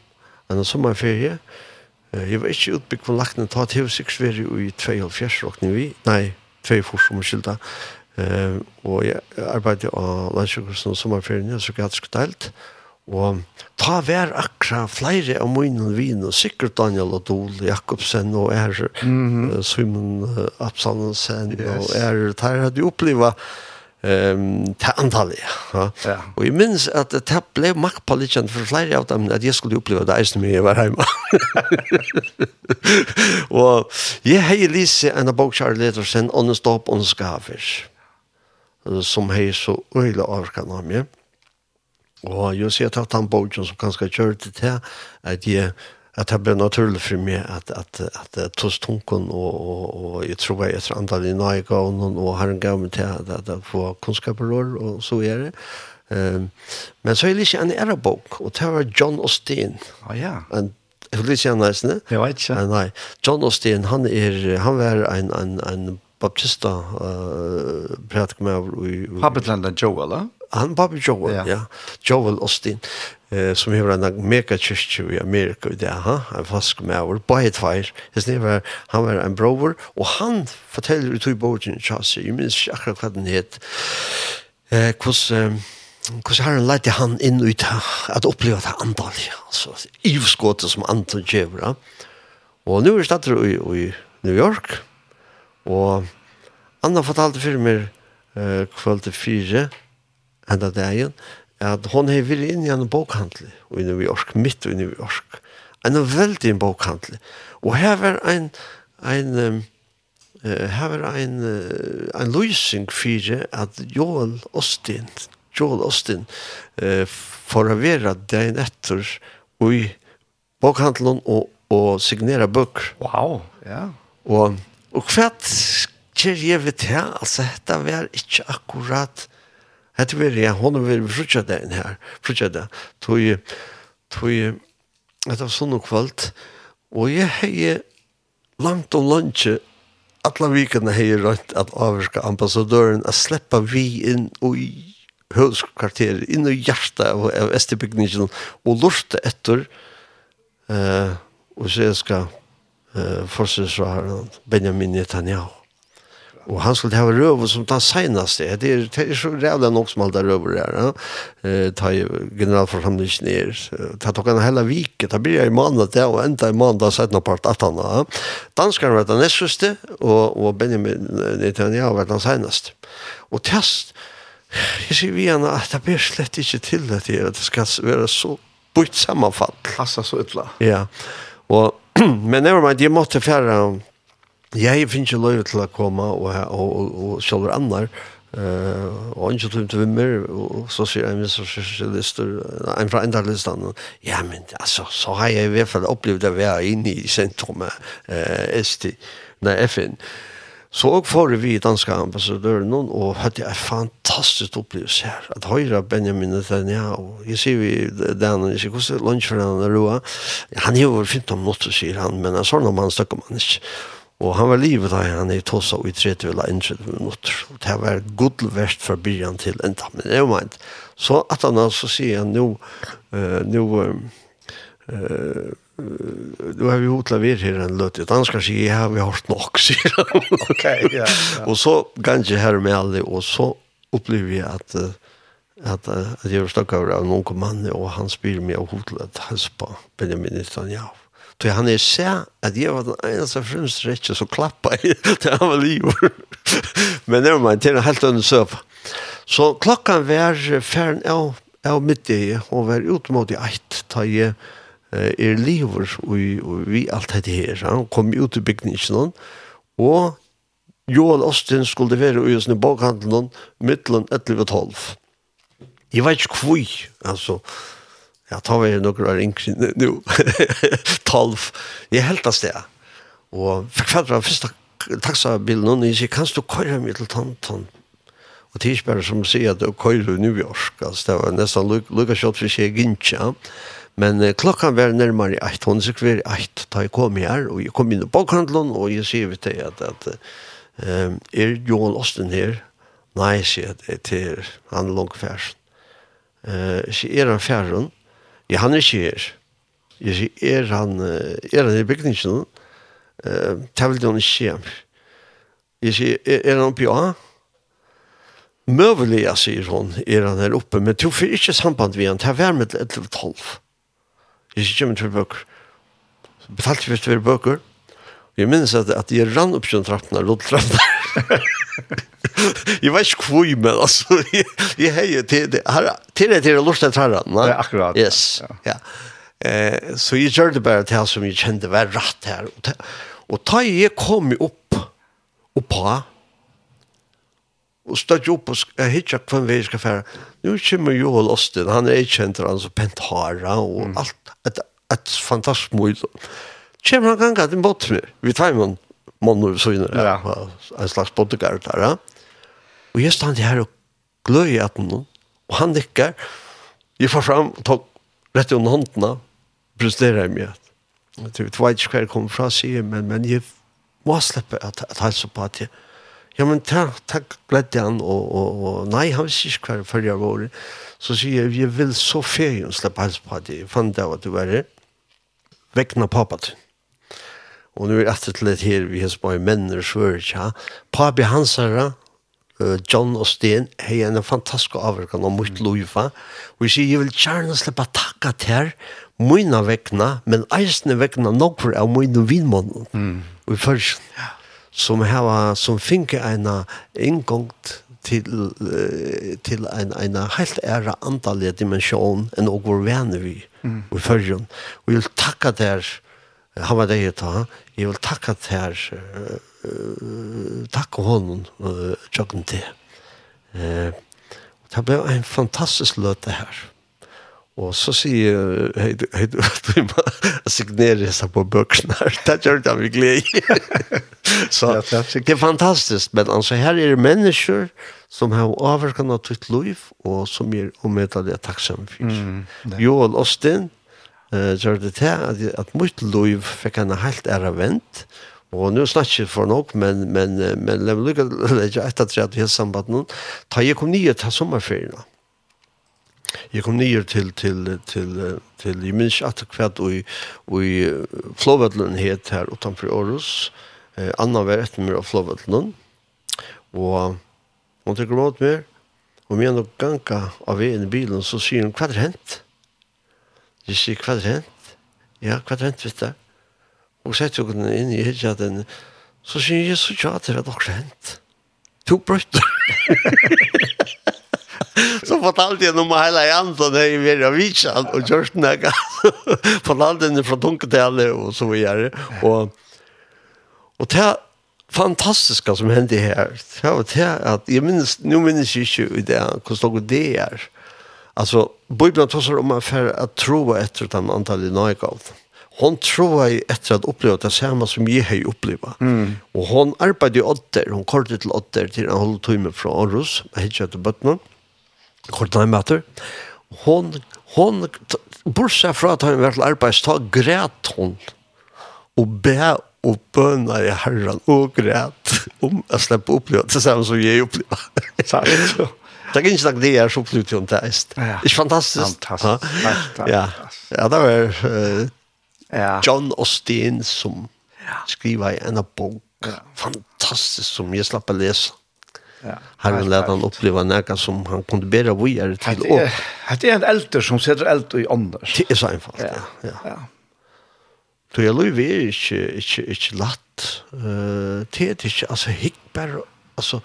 en sommerferie. Uh, jeg var ikke utbygd på lakene, ta til sikkert være i 2,5 råkning vi, nei, 2,5 som er skylda. Uh, og jeg arbeidde av landsjøkursen og sommerferien, jeg så gatt skuttelt. Og ta vær akkurat flere av mine vin, og sikkert Daniel og Dol Jakobsen, og er mm -hmm. Simon uh, Absalonsen, yes. og er, der hadde jeg opplevd ehm ta antallet. Ja. ja. Og jeg minns at det ble makt på litt for flere av dem at jeg skulle oppleve det eisen mye jeg var hjemme. og jeg hei lyst en av bokkjære leder sin Ånnes Dåp Ånnes Gaver som har så øyla avkan av meg. Og jeg sier at han bokkjæren som kanskje kjører til det at jeg att det blev naturligt för mig att att att, att tos tunken och och och jag tror jag tror andra i Nike och någon och har en gammal till att att få kunskaper och så är det. Ehm men så är det ju en era bok och det var John Austin. Ja ja. En hur lyser han nästan? Jag vet inte. Nej, John Austin han är han var en en en baptista eh pratar med i Pappetland Joel. Han Bobby Joel, ja. Joel Austin eh, som hever en megakyrkje i Amerika i det, ha? en fast med fire his name var, han var en brover, og han forteller ut i borgen i Chassi, jeg minns ikke akkurat hva den het, eh, hvordan eh, har herren lette han inn ut at oppleva det andalige, altså ivskåte som Anton jevra Og nu er stater i, i New York, og Anna fortalte fyrir meg eh, kvölde fire, enda dagen, at hon hei vil inn i en bokhandel i New York, mitt i New York. En veldig bokhandel. Og her var en, en um, her var en, uh, en løsning for at Joel Austin, Joel Austin, uh, for å være dagen etter i bokhandelen og, og signere bøker. Wow, ja. Og, og hva gjør jeg vet her, Altså, dette var ikke akkurat Hette vil jeg, hun vil frutja det inn her, frutja det. Tog, tog, det var sånn og kvalt, og jeg hei langt og lunsje, alle vikene hei rønt at avvarska ambassadøren, a sleppa vi inn og i høvdskvarteret, inn i hjertet av, av Estebygningen, og lortet etter, uh, og så jeg skal uh, fortsette Benjamin Netanyahu. Och han skulle ha röv som den senaste. Det är, det är så jävla nog som alla röver där. Ja? Eh, ta generalförsamlingen ner. Ta tog en hela vike. Ta blir jag i måndag där och ända i måndag sett någon part att han. Ja? Danskar var den nästaste och, och Benjamin Netanyahu var den senaste. Och test. Jag ser vi gärna att det blir slett inte till det det ska vara så bytt sammanfall. Passa så illa. Ja. Och, men never mind, jag måste färra Jeg finner ikke lov til å komme, og, og, og, og selv andre, Uh, og han tog til vimmer, og så sier en viss sosialister, en fra enda listan, ja, men altså, så har jeg i hvert fall opplevd å være inne i sentrumet, uh, ST, nei, FN. Så og får vi danske ambassadøren, noen, og hadde en fantastisk opplevelse her, at høyre Benjamin Netanyahu, jeg sier vi det han, jeg sier, hvordan er for han er roa? Han er jo over 15 minutter, sier han, men han sånn om han snakker man ikke. Og han var livet da han er tossa i 30 eller 30 minutter. Og det var god verst fra byrjan til enda, men det er jo meint. Så at han altså sier han, nå, uh, nå, uh, nu har vi hotla vir her en løtt, skal si, ja, vi har hørt nok, sier han. ok, ja. ja. Og så ganske her med alle, og så opplever vi at, at, at jeg var stakk av noen mann, og han spyr meg av hotla et hans på Benjamin Netanyahu. Så han er se at jeg var den eneste fremst rettje som klappa i til han var livet. Men det var meg til en helt annen søp. Så klokkan var færen av, av middag, og var ut mot i eit, ta jeg er livet og og vi alt dette her. Han kom ut i bygningen, og Joel Austin skulle være i sin bokhandel mittelen 11 og 12. Jeg vet ikke hvor, altså, Ja, ta vi noen år yngre nå. Tolv. Jeg er helt av sted. Og fikk fatt av første taxabilen, og jeg sier, kan du køyre meg til Tantan? Og det er ikke bare som sier at du køyre i New York. Altså, det var nesten lukka kjøtt for seg gynnskja. Men eh, klokkan var nærmere ett, hon sikkert var ett, da jeg kom her, og jeg kom inn i bokhandelen, og jeg sier vi til at, at eh, er Joel Osten her? Nei, sier jeg til han langfærsen. Eh, sier er han færsen? Ja, han er ikke her. Jeg sier, er han, er han i bygningen? Uh, det vil han ikke hjem. Jeg sier, er, er han oppe i A? Møvelig, jeg sier hun, er han her oppe, men du får ikke samband med han, det er vær med 11 12. Jeg sier, kommer til bøker. Betalte vi til bøker. Jeg minnes at, at jeg rann opp til trappene, lodtrappene. Jeg vet ikke hvor, men alltså jeg heier til det här till det till lustet här va? Ja, akkurat. Yes. Ja. Eh så jeg jag gjorde bara till som jeg kjente var rätt här og ta jeg kom opp, opp på og stod opp og upp och hitta hvem vi skal fære. Nå kommer Joel Osten, han är kjent, han så pentara og alt. Et, et fantastisk mod. Kommer han ganga den båt med, vi tar med måneder og inne, ja. en slags bodyguard der. Ja. Og jeg stand her og gløy i at noen, og han nikker. Jeg får fram, tok rett under håndene, presterer jeg meg. Jeg tror ikke hva jeg kommer fra, sier men, men jeg må slippe at, at han så på at jeg, ja, men takk, takk, gledde han, og, og, og nei, han visste ikke hva jeg følger av året. Så sier jeg, jeg vil så ferien slippe hans på at jeg fant av at du var her, vekkene pappa til. Og nu er etter til et her vi hans bare menner svør, ja. Pabi Hansara, uh, John og Sten, hei en fantastisk avverkan om mitt loiva. Og jeg sier, jeg vil gjerne slippe takka til her, mine vekkene, men eisne vekkene nok for av mine vinmånden. Mm. Og først, som hava, som finke en inngångt til, uh, til en, en helt ære antallige dimensjon enn å gå vene vi, mm. og først. Og jeg vil takka til her, han var det jeg ta. Jeg vil takke til her, takke honom, tjokken til. Det ble en fantastisk løte her. Og så sier hei, hei, du du må signere seg på bøkene her. Det gjør det vi gleder. så det er fantastisk. Men altså, her er det mennesker som har avverkende av ditt liv, og som er omøtet det takksomme for. Mm, Joel Austin, eh gjør det til at, at mitt liv fikk en helt ære vent, og nu snakker jeg for nok, men, men, men jeg vil ikke legge etter til at vi har sambandet noen, ta jeg kom nye til sommerferien. Jeg kom nye til, til, til, til, jeg minns at hva i, i Flåvedlen het her utenfor Århus, eh, Anna var etter meg av Flåvedlen, og hun tenker mot meg, og vi er nok ganga av veien i bilen, så sier hun, hva er hent? Jeg sier, hva er hent? Ja, hva er hent, vet du? Og så tok hun inn i hijaden, så sier jeg, så tja, det var nok hent. To brøtt. så fortalte jeg noe med hele Jansson, det er mer av Vitsjan, og Kjørsten, jeg fortalte henne fra Dunketale, og så videre. Og, og det er fantastiske som hendte her. Det var det at, jeg minnes, nå minnes jeg ikke i det, hur det är. Altså, Bibelen tar seg om at jeg tror etter den antal nöjgav. Hon tror jeg etter at oppleva det samme som jeg har upplevt. Mm. Og hon arbeidde i åtter. Hon kortade til åtter til en halv timme från Aros. Jag hittade till bøttene, Kortade en möter. Hon, hon bortsett fra at hun var til arbeids, ta græt hon og be og bønner i herren og græt om jeg slipper oppleva det samme som jeg opplever. Det är inte det är så absolut inte. Det är fantastiskt. Fantastiskt. Ja. Ja, det var uh, ja. John Austin som ja. skriver i en bok. Ja. Fantastiskt som jag slapp att läsa. Ja, han lät han uppleva näka som han kunde bära vidare till och Det är en äldre som sätter eld i andra. Det är så enkelt. Ja. ja. ja. Så jag lov är inte, inte, inte latt. Uh, det är inte, alltså hick bara, alltså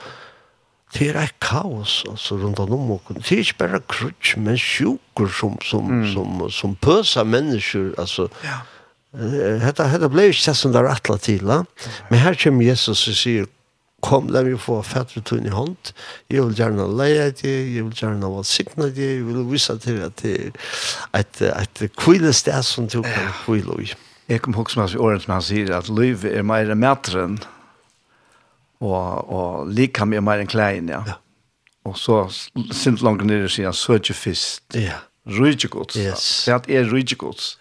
det er et kaos altså, rundt om noen måten. Det er ikke bare krutsk, men sjuker som, som, mm. som, som pøser mennesker. Altså, ja. Hetta hetta blei ikki sessun der atla til, la. men her kjem Jesus og sier, kom, la meg få fætre tunn i hånd, jeg vil gjerne leie deg, jeg vil gjerne valsikne deg, jeg vil vise til at det er et, et kvile sted som du kan kvile i. Jeg kom ihåg meg hans åren som han sier, at liv er mer mætren, og, og lika mye mer enn klein, ja. ja. Og så sint langt nere sier han, søtje fyrst. Ja. Rydgjegods. Yes. Det er rydgjegods.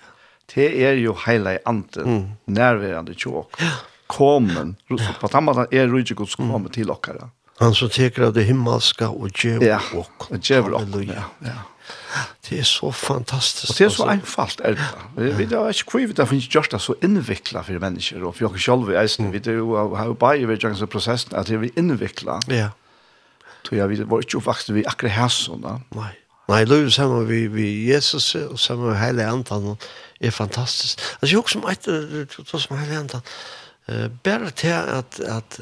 Det er jo heila i anten, mm. nærværende tjåk. Ja. Komen, på samme måte er rydde gods kommer mm. til okkara. Han som teker av det himmelska og djevel ja. og djevel og ja. ja. Det er så fantastisk. Og det er så einfalt, er det. Vi har ikke kvivet, det finnes gjørst det så innviklet for mennesker, og for oss selv i eisen, vi har jo bare vært gjørst prosessen, at vi innviklet. Ja. Så jeg var ikke oppvakst vi akkurat her sånn. Nei. Nei, det løy sammen vi, vi Jesus og sammen med hele andan er fantastisk. Altså, jeg også etter det som hele andan, uh, bare til at, at,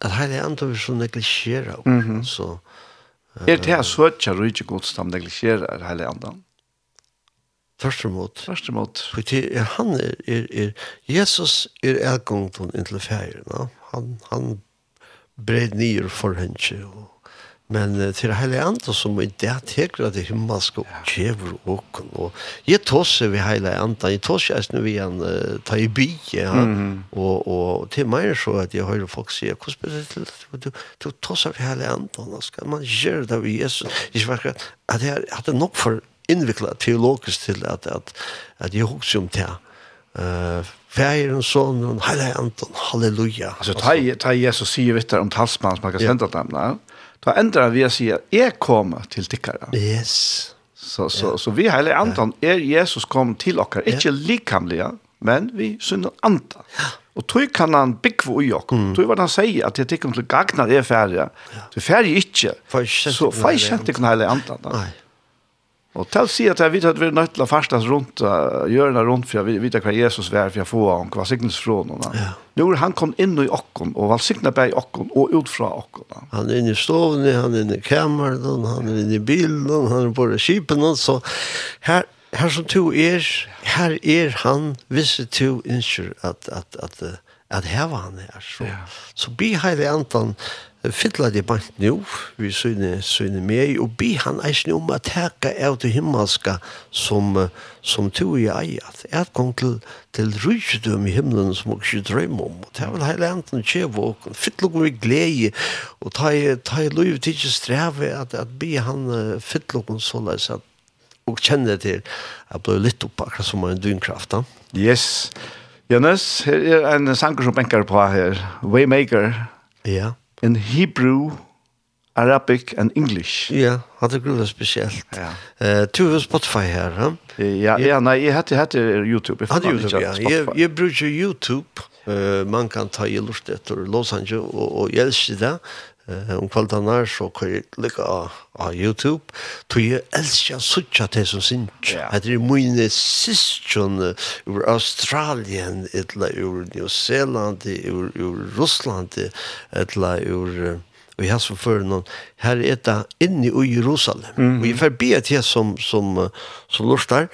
at hele andan vil så neglisjere, mm -hmm. så... So, Er det her søtja rujtje gods som negligerer hele andan? Først mot. Først mot. For det er han er, er, er Jesus er elgångton inntil færen. No? Han, han bred nyer for henne og Men uh, til Heilig andre som i det teker det himmelske og kjever åken. Og jeg tåser vi Heilig andre, jeg tåser jeg snu vi en uh, ta i by, ja. Mm -hmm. og, og til meg så at jeg hører folk sier, hvordan blir det til at du, du tåser ved Heilig Ande, skal man gjøre det ved Jesus? Jeg sverker at jeg hadde nok for innviklet teologisk til at, at, at jeg husker om det. Uh, Færen, sonen, heilig andre, halleluja. Altså, ta, ta Jesus sier vittar om talsmann som man kan sende dem, ja. Da endrar vi å si at jeg kommer til tikkere. Yes. Så, så, ja. så vi heilig antan er Jesus kom til okkar, ikke ja. likamlige, men vi synner antan. Ja. Og tog kan han byggva ui okk. Mm. Tog var han sier at jeg tikkum til gagnar er færre. Ja. Du færre ikke. Så fær kjent ikke heilig antan. Nei. Og til å si at jeg vet at vi er nødt til å farstas rundt, uh, gjøre det rundt, for jeg vet hva Jesus er, for jeg får han, hva signes fra noen. Ja. Nu er han kom inn i okken, og valsikna beg i okken, og ut fra okken. Han er inne i stovene, han er inne i kameran, han er inne i bilen, han er på skipen, så her, her som to er, her er han, hvis to innskjer at, at, at, at, at heva han er, så, ja. så bi heilig antan, fylla det bant nu, vi syne, syne med, og bi han eisen om at teka av det himmelska som, som to i eiat. Et kom til, til rydgjødom i himmelen som vi ikke drømmer om. Og det er vel heile enten kjev og fylla kom i glede, og ta i, ta i lov til ikke streve at, at bi han fylla kom så leis at og kjenne til at ble litt opp akkurat som en dynkraft. Yes. Jannes, her er en sanger som benker på her. Waymaker. Ja. Yeah in Hebrew, Arabic and English. Ja, hade det speciellt. Ja. Eh, uh, Spotify her. Ja, ja, ja, nej, jag heter YouTube. Hade YouTube, ja. Jag, jag YouTube. Uh, man kan ta i lort etter Los Angeles og, og jag det eh om kvällarna så kan jag lycka på Youtube. Tror jag älskar såcha det som syns att det är min syskon ur Australien eller ur New Zealand ur ur Russland eller ur vi har så för någon här är det inne i Jerusalem. Vi förbi att som som som lustar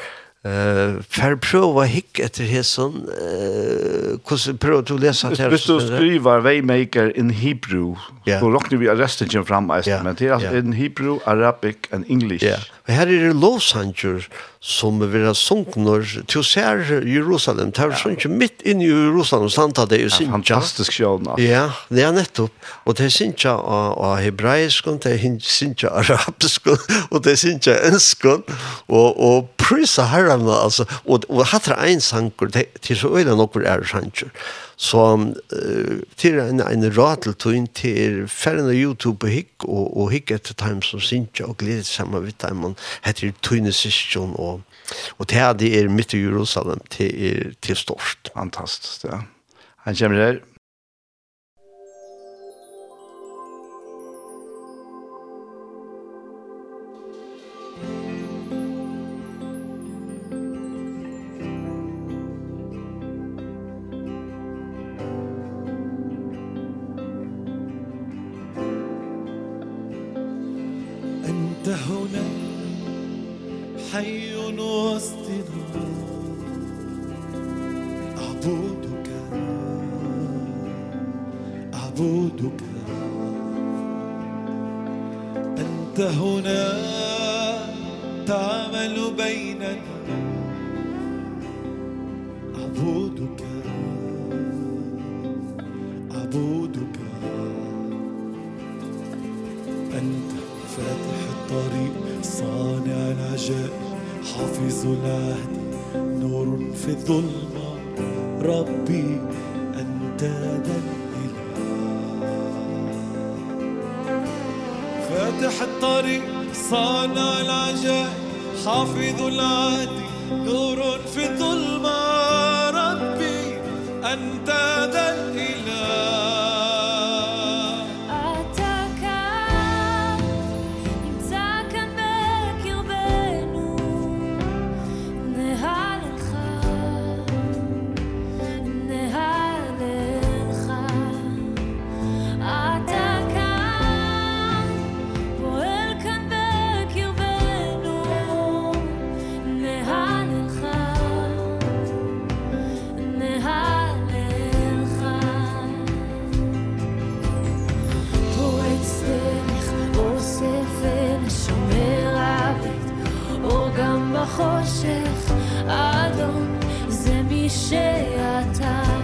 Eh, för prova hick efter hesson eh hur prova du läsa här. Visst du skriver waymaker in Hebrew. Så rockar vi arresten fram estimate yeah. in Hebrew, Arabic and English. Ja. Och här är det lovsanger som vi har sunknor till ser Jerusalem. Tar så inte mitt in i Jerusalem sant det är sin fantastisk sjön. Ja, det är nettopp och det syns sinja och hebraisk och det syns sinja arabisk och det syns sinja ensk och och prisa herren, altså, og, og hatt er en sankor till så øyne noen er sankor Så uh, til en, en rateltøyn til ferden av YouTube og hikk, og, og hikk etter time som sinja, og glede sammen vidt dem, og heter Tøyne Sistjon, og, og til det er midt i Jerusalem, til, til størst. Fantastisk, ja. Han kommer her. في الظلمة ربي أنت ذا الإله فاتح الطريق صانع العجائب حافظ العادي نور في الظلمة ربي أنت חושך אדום זה מי שאתה.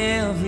tell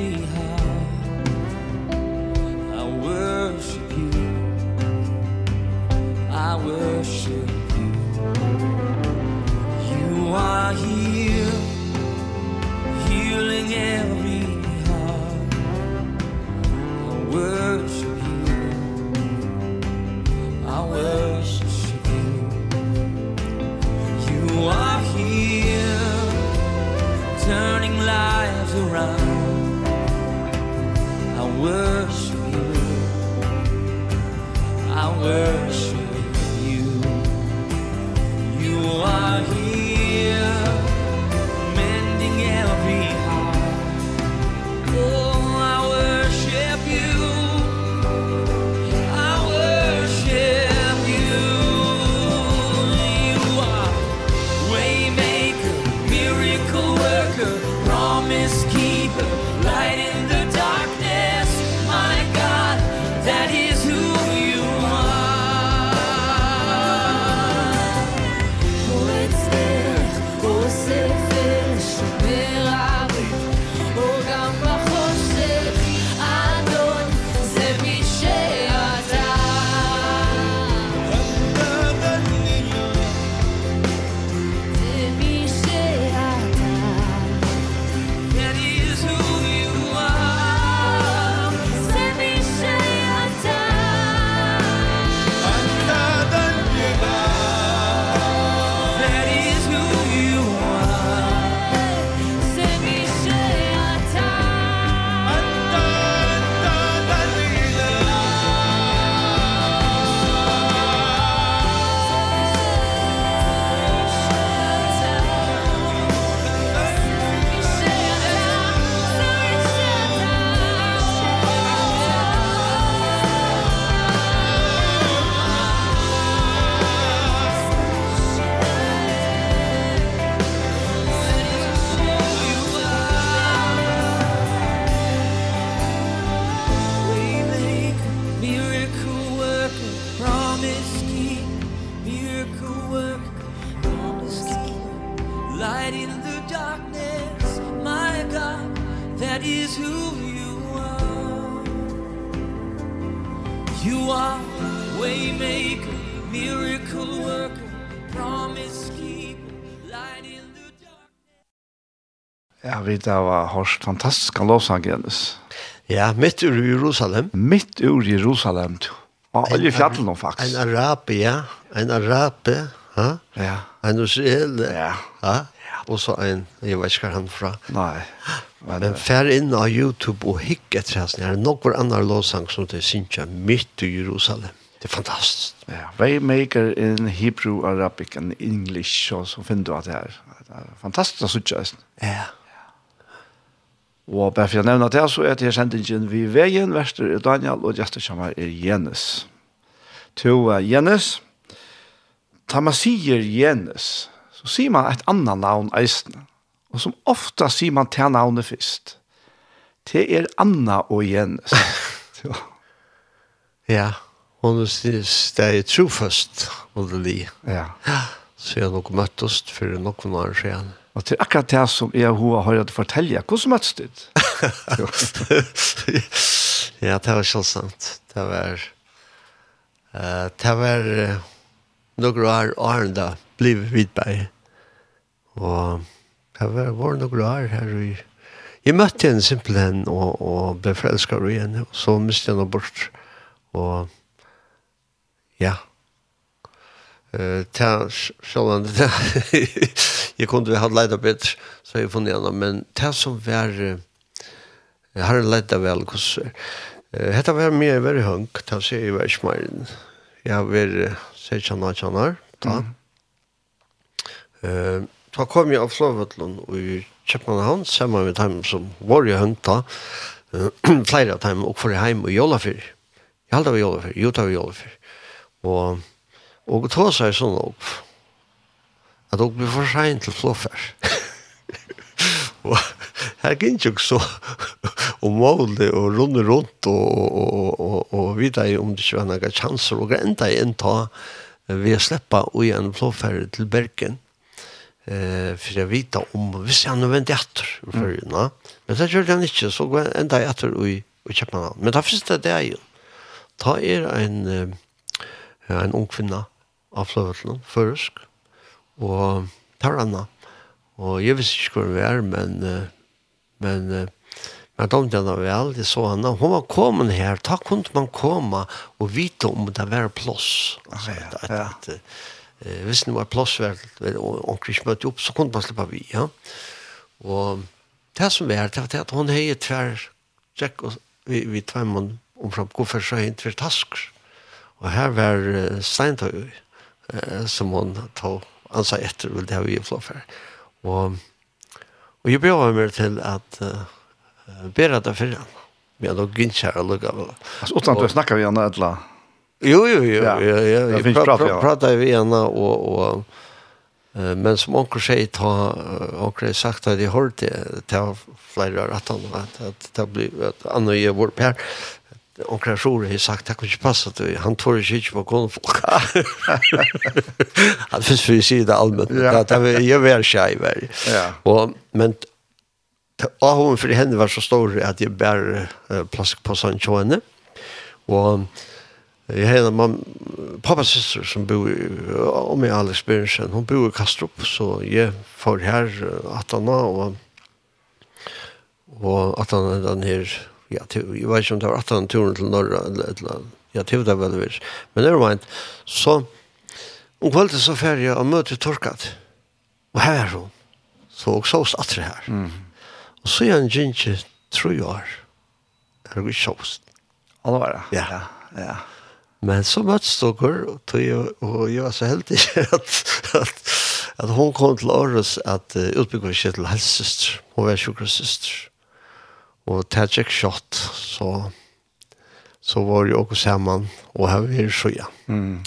vi da var hørst fantastiske lovsangenes. Ja, midt ur Jerusalem. Midt ur Jerusalem, du. Og alle fjallet nå, faktisk. En arabe, ja. En arabe, ha? Ja. En israel, ja. ha? Og så en, jeg vet ikke hva han fra. Nei. Men, men fær inn av YouTube og hikk etter hans. Det er noen annen lovsang som det synes jeg midt i Jerusalem. Det er fantastisk. Ja, Waymaker in Hebrew, Arabic and English, og så finner du at det er. Det er fantastisk å synes jeg. Ja. Og bare for å nevne det, så er det sendingen vi veien, Vester er Daniel, og gjester kommer er Jenes. To uh, Jenes. da man sier Jenes, så sier man et annet navn eisene. Og som ofta sier man til navnet først. Det er Anna og Jenes. ja, hun synes det er trofast, og det li. Ja. Så jeg nok møttes for noen år siden. Og til akkurat det som jeg og hun har hørt å fortelle, hvordan møttes du? ja, det var selv sant. Det var... Uh, det var uh, noen år åren da ble vi vidbei. Og det var, var noen år her i... Jeg møtte henne simpelthen og, og ble forelsket av henne, og så mistet jeg henne bort. Og ja, Eh ta sjølvan det jeg kunne vi hade letat bättre så jeg funnet annan men ta som var jeg har leita vel kus eh hetta var mer över hunk ta se i världsmarknaden. Jag vill se tjänar tjänar ta. Eh ta kom jeg av Flåvatland och i Köpenhamn samma med dem som var ju hunta flere av dem og for heim og jolla för. Jag hade vi jolla för, jag hade vi jolla för. Och Og ta seg sånn opp, at dere blir for sent til flåfer. og her kan ikke så og måle og runde rundt og, og, og, og, og vite om det ikke var noen chanser og enda en ta ved å slippe og igjen flåfer til Bergen eh for jeg vite om vi ser nu vänt efter för mm. men det gjør han ikke så går enda jeg etter og, og kjøper Köpenhamn men där finns det där ju ta er en en ung kvinna av fløvetlen, føresk, og tar anna. Og jeg visste ikke hvor vi er, men, men, men de denne vel, jeg så henne. Hun var kommet her, da kunne man komme og vite om det var plass. Altså, ja, ja. At, eh, hvis det var plåss, og onker ikke møtte opp, så kunne man slippe vi, ja. Og det som var, det var det at hun heier tver, tjekk, og vi, vi tver om omfram, hvorfor så heier tver tasker. Og her var uh, steintøy, eh, som hon tog ansa efter och det ha vi flott för. Och, och jag bjöd mig till att eh, det för honom. Vi har nog gynnskär och lugga. Alltså utan att du snackar vi henne eller? Jo, jo, jo. Ja. ja, jag, jag, jag pra, pra, pratar vi henne och, och men som onkel sier, ta onkel sagt at jeg har det ta flera rettene, at, at det blir att annorlunda vår per onkel Sjore har sagt det kan ikke passe til han tror ikke ikke på konfolk. han finnes for å si det allmenn. Ja. Det er jo vær skjei her. Ja. Og, men ahoven for henne var så stor at jeg bærer uh, plask på sånn tjående. Og jeg har en mamma, pappas syster som bor i, om jeg Alex spørsmål, hun bor i Kastrup, så jeg får her at han og og at han er den her ja, jeg vet ikke om det var 18 turen til Norra, eller et eller annet. Ja, det var det vel Men det nevermind, så om kvalitet så færre jeg og møter Torkat. Og her er hun. Så og så oss atre her. Mm. Og så er han ikke tre år. Er det ikke oss. det? Ja. ja. ja. Men så møttes dere, og, og jeg var så heldig at, at, at hun kom til Aarhus at uh, utbygget seg til helsesøster. Hun var sjukkerøsøster. Og det shot, så, så var det også sammen, og her var det så, ja. Mm.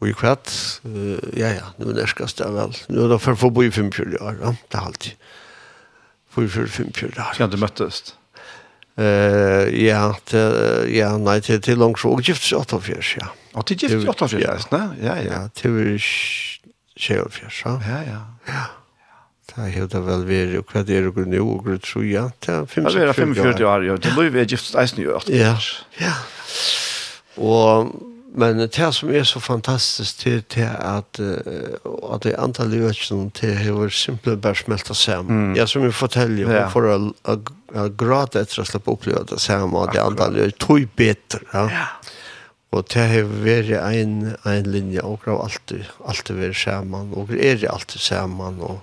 Og i kvart, uh, ja, ja, nu er det vel. Nu er det for å få bo i 45 år, ja, det er alltid. 44-45 år. Ja, du møttes. Uh, ja, det, ja, nei, det er til langt så, og gift 48, ja. Og til gift 48, ja, ja, ja. Ja, til 48, ja. Ja, ja. Ja. Det er helt vel vært, og hva det er og nå, og grunn tror jeg, det er 45 år. ja. Det blir vi gift eisen i år. Ja, ja. Og, men det som er så fantastisk, det er at, at det antall løsene til har simpelthen bare smeltet sammen. Ja, som jeg forteller, ja. for å, å, å gråte etter å slippe oppleve det sammen, og det antall løsene tog bedre. Ja. ja. Og det har vært en, en linje, og det har alltid, alltid vært sammen, og det er alltid sammen, og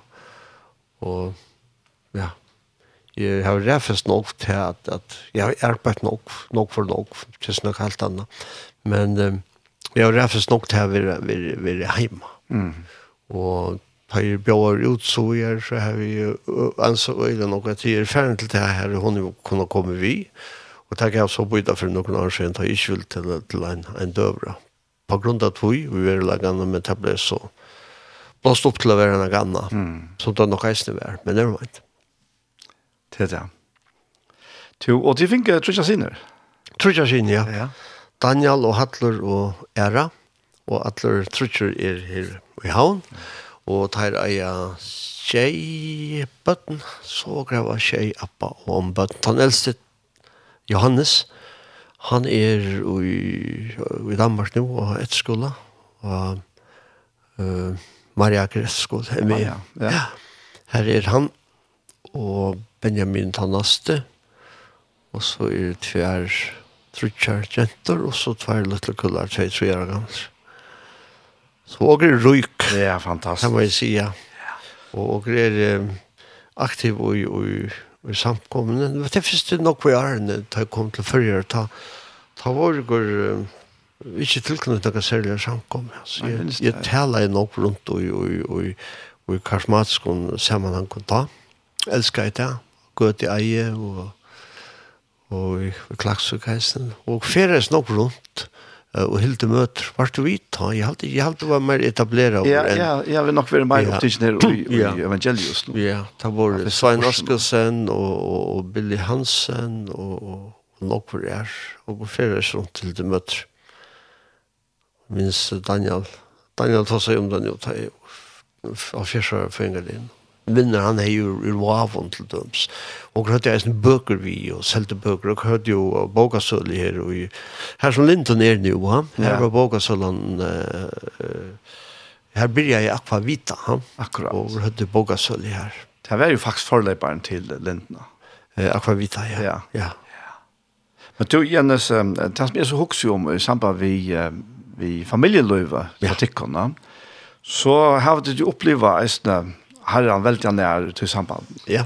Og ja, jeg har ræfest nok til at, at jeg har arbeidt nok, nok for nok, til snakk helt annet. Men um, jeg har ræfest nok til at være, være, være hjemme. Mm. Og tar jeg bjør ut så jeg, så har vi anså øyne nok at jeg er ferdig til det her, hun jo kunne komme vi. Og takk jeg så bytta for noen år siden, tar jeg ikke vil til, til en, en døvra. På grunn av at vi, vi er lagende med tablet så, blåst opp til å være en ganna, mm. som det nok eisne var, men det var meint. Det er det. Tu, og de fikk trutja siner? Trutja siner, ja. ja. Daniel og Hattler og Era, og Hattler trutjer er her i havn, og tar eia tjei bøtten, så greva tjei appa og om bøtten. Han eldste Johannes, han er i, i Danmark nå, og etter skola, og uh, Maria Gresko er med. Ja, ja. ja. Her er han, og Benjamin Tanaste, og så er det tver trutjar jenter, og så tver little kullar, tver tre år gammel. Så og er røyk. Det er fantastisk. Kan man jo si, ja. Og og er um, aktiv og, og, og samkommende. Det var det første nok vi er, da jeg kom til førre, ta, ta vår går... Um, ikke tilknyttet noen særlig samkommet. Altså. Jeg, jeg taler nok rundt og, og, og, og og karismatisk sammenhang og da. Elsker jeg det. Gå til eie og, og i klaksukheisen. Og feres nok rundt og hilde møter. var du vidt da? Jeg halte, jeg halte var mer etableret. Ja, ja, jeg vil nok være mer ja. opptidsen her i, i ja. evangelius nå. Ja, det var det Svein Askelsen og, og, og Billy Hansen og, og nok var er. Og feres rundt til de møter minns Daniel. Daniel tar seg om den jo, ta i av fjersar fengelin. Vinner han er jo i lavon til døms. Og hørte jeg en bøker vi, og selte bøker, og hørte jo bogasøl her, og her som Linton er nu, ha? her var bokasølen, her blir jeg i Aquavita, ha? Akkurat. og hørte bogasøl her. Det var jo faktisk forløperen til Linton. Uh, Aquavita, ja. Ja. ja. Men du, Jens, det som jeg så hukser om i samband med vi familjeløyve ja. tikkene, så har vi jo opplevd eisne herren veldig nær til samband. Ja.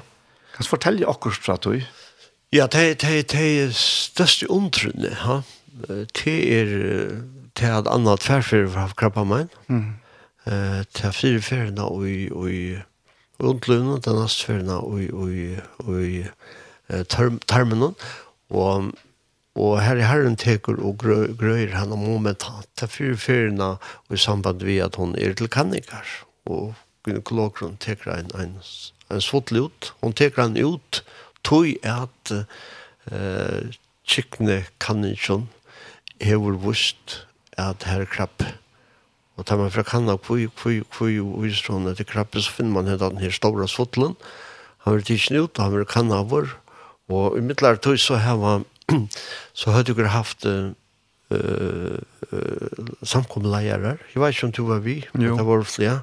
Kan du fortelle akkurat fra du? Ja, det, det, det er største omtrunne, ha? Det er det er annet tverfer fra krabba meg. Mm. Det er fire ferna og i, og i undløvene, det er neste ferna og i, og i, og i tarmen. Og Og her i herren teker og grø, grøyer han om momentant til fyrfyrene og i samband med at hun er til kannikar. Og gynekologeren teker en, en, en svotlig ut. Hun teker han ut tog at uh, kikne kannikjon hever vust at her krabb. Og tar man fra kanna kvui, kvui, kvui, og viser hun etter krabbe, så finner man den her stora svottelen. Han vil tidsne ut, og han vil kanna vår. Og i middelar tog så har man så hade du haft eh uh, samkomleierer. Jeg vet ikke om du var vi, men jo. det var flere.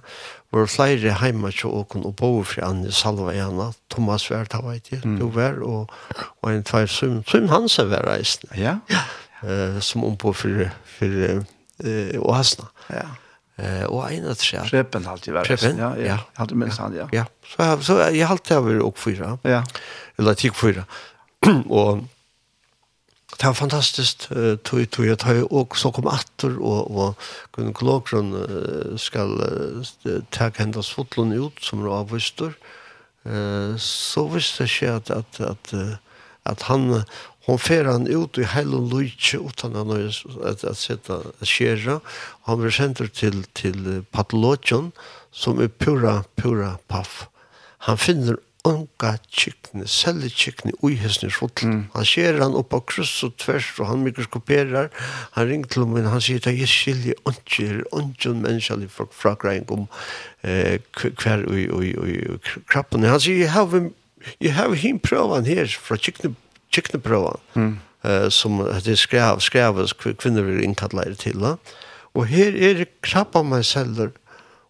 Det var flere hjemme til åken og bo fra Anne Salva Jana. Thomas var det, vet jeg. Mm. Du var, og, og en tvær søm. Søm hans er var reisende. Ja. ja. Uh, som om på for, for uh, Åsna. Ja. Uh, och en att säga. Preppen alltid var. Preppen, ja, ja. ja. Hade minst han, ja. Ja. Så så jag har alltid varit och fyra. Ja. Eller typ fyra. och det var fantastiskt tog tog jag tog och så kom åter och och kunde klokron skall ta hendas fotlon ut som då avvistor. Eh så visste jag att att att att han hon fer han ut i hell och lutje utan att att att sätta skärra han blir center till till patologen som är pura pura paff han finner unga kikne, selge kikne, uihesne fotl. Mm. Han ser han oppa av kryss og tvers, og han mikroskoperar, han ringer til min, han sier, jeg skiljer ikke, ikke en fra fragreng om eh, hver ui ui ui ui krappen. Han sier, jeg har, jeg har hin prøvan her, fra kikne, kikne prøvan, mm. eh, som det skrev, skrev kvinner vil innkattleire til, da. Og her er krabba meg selger,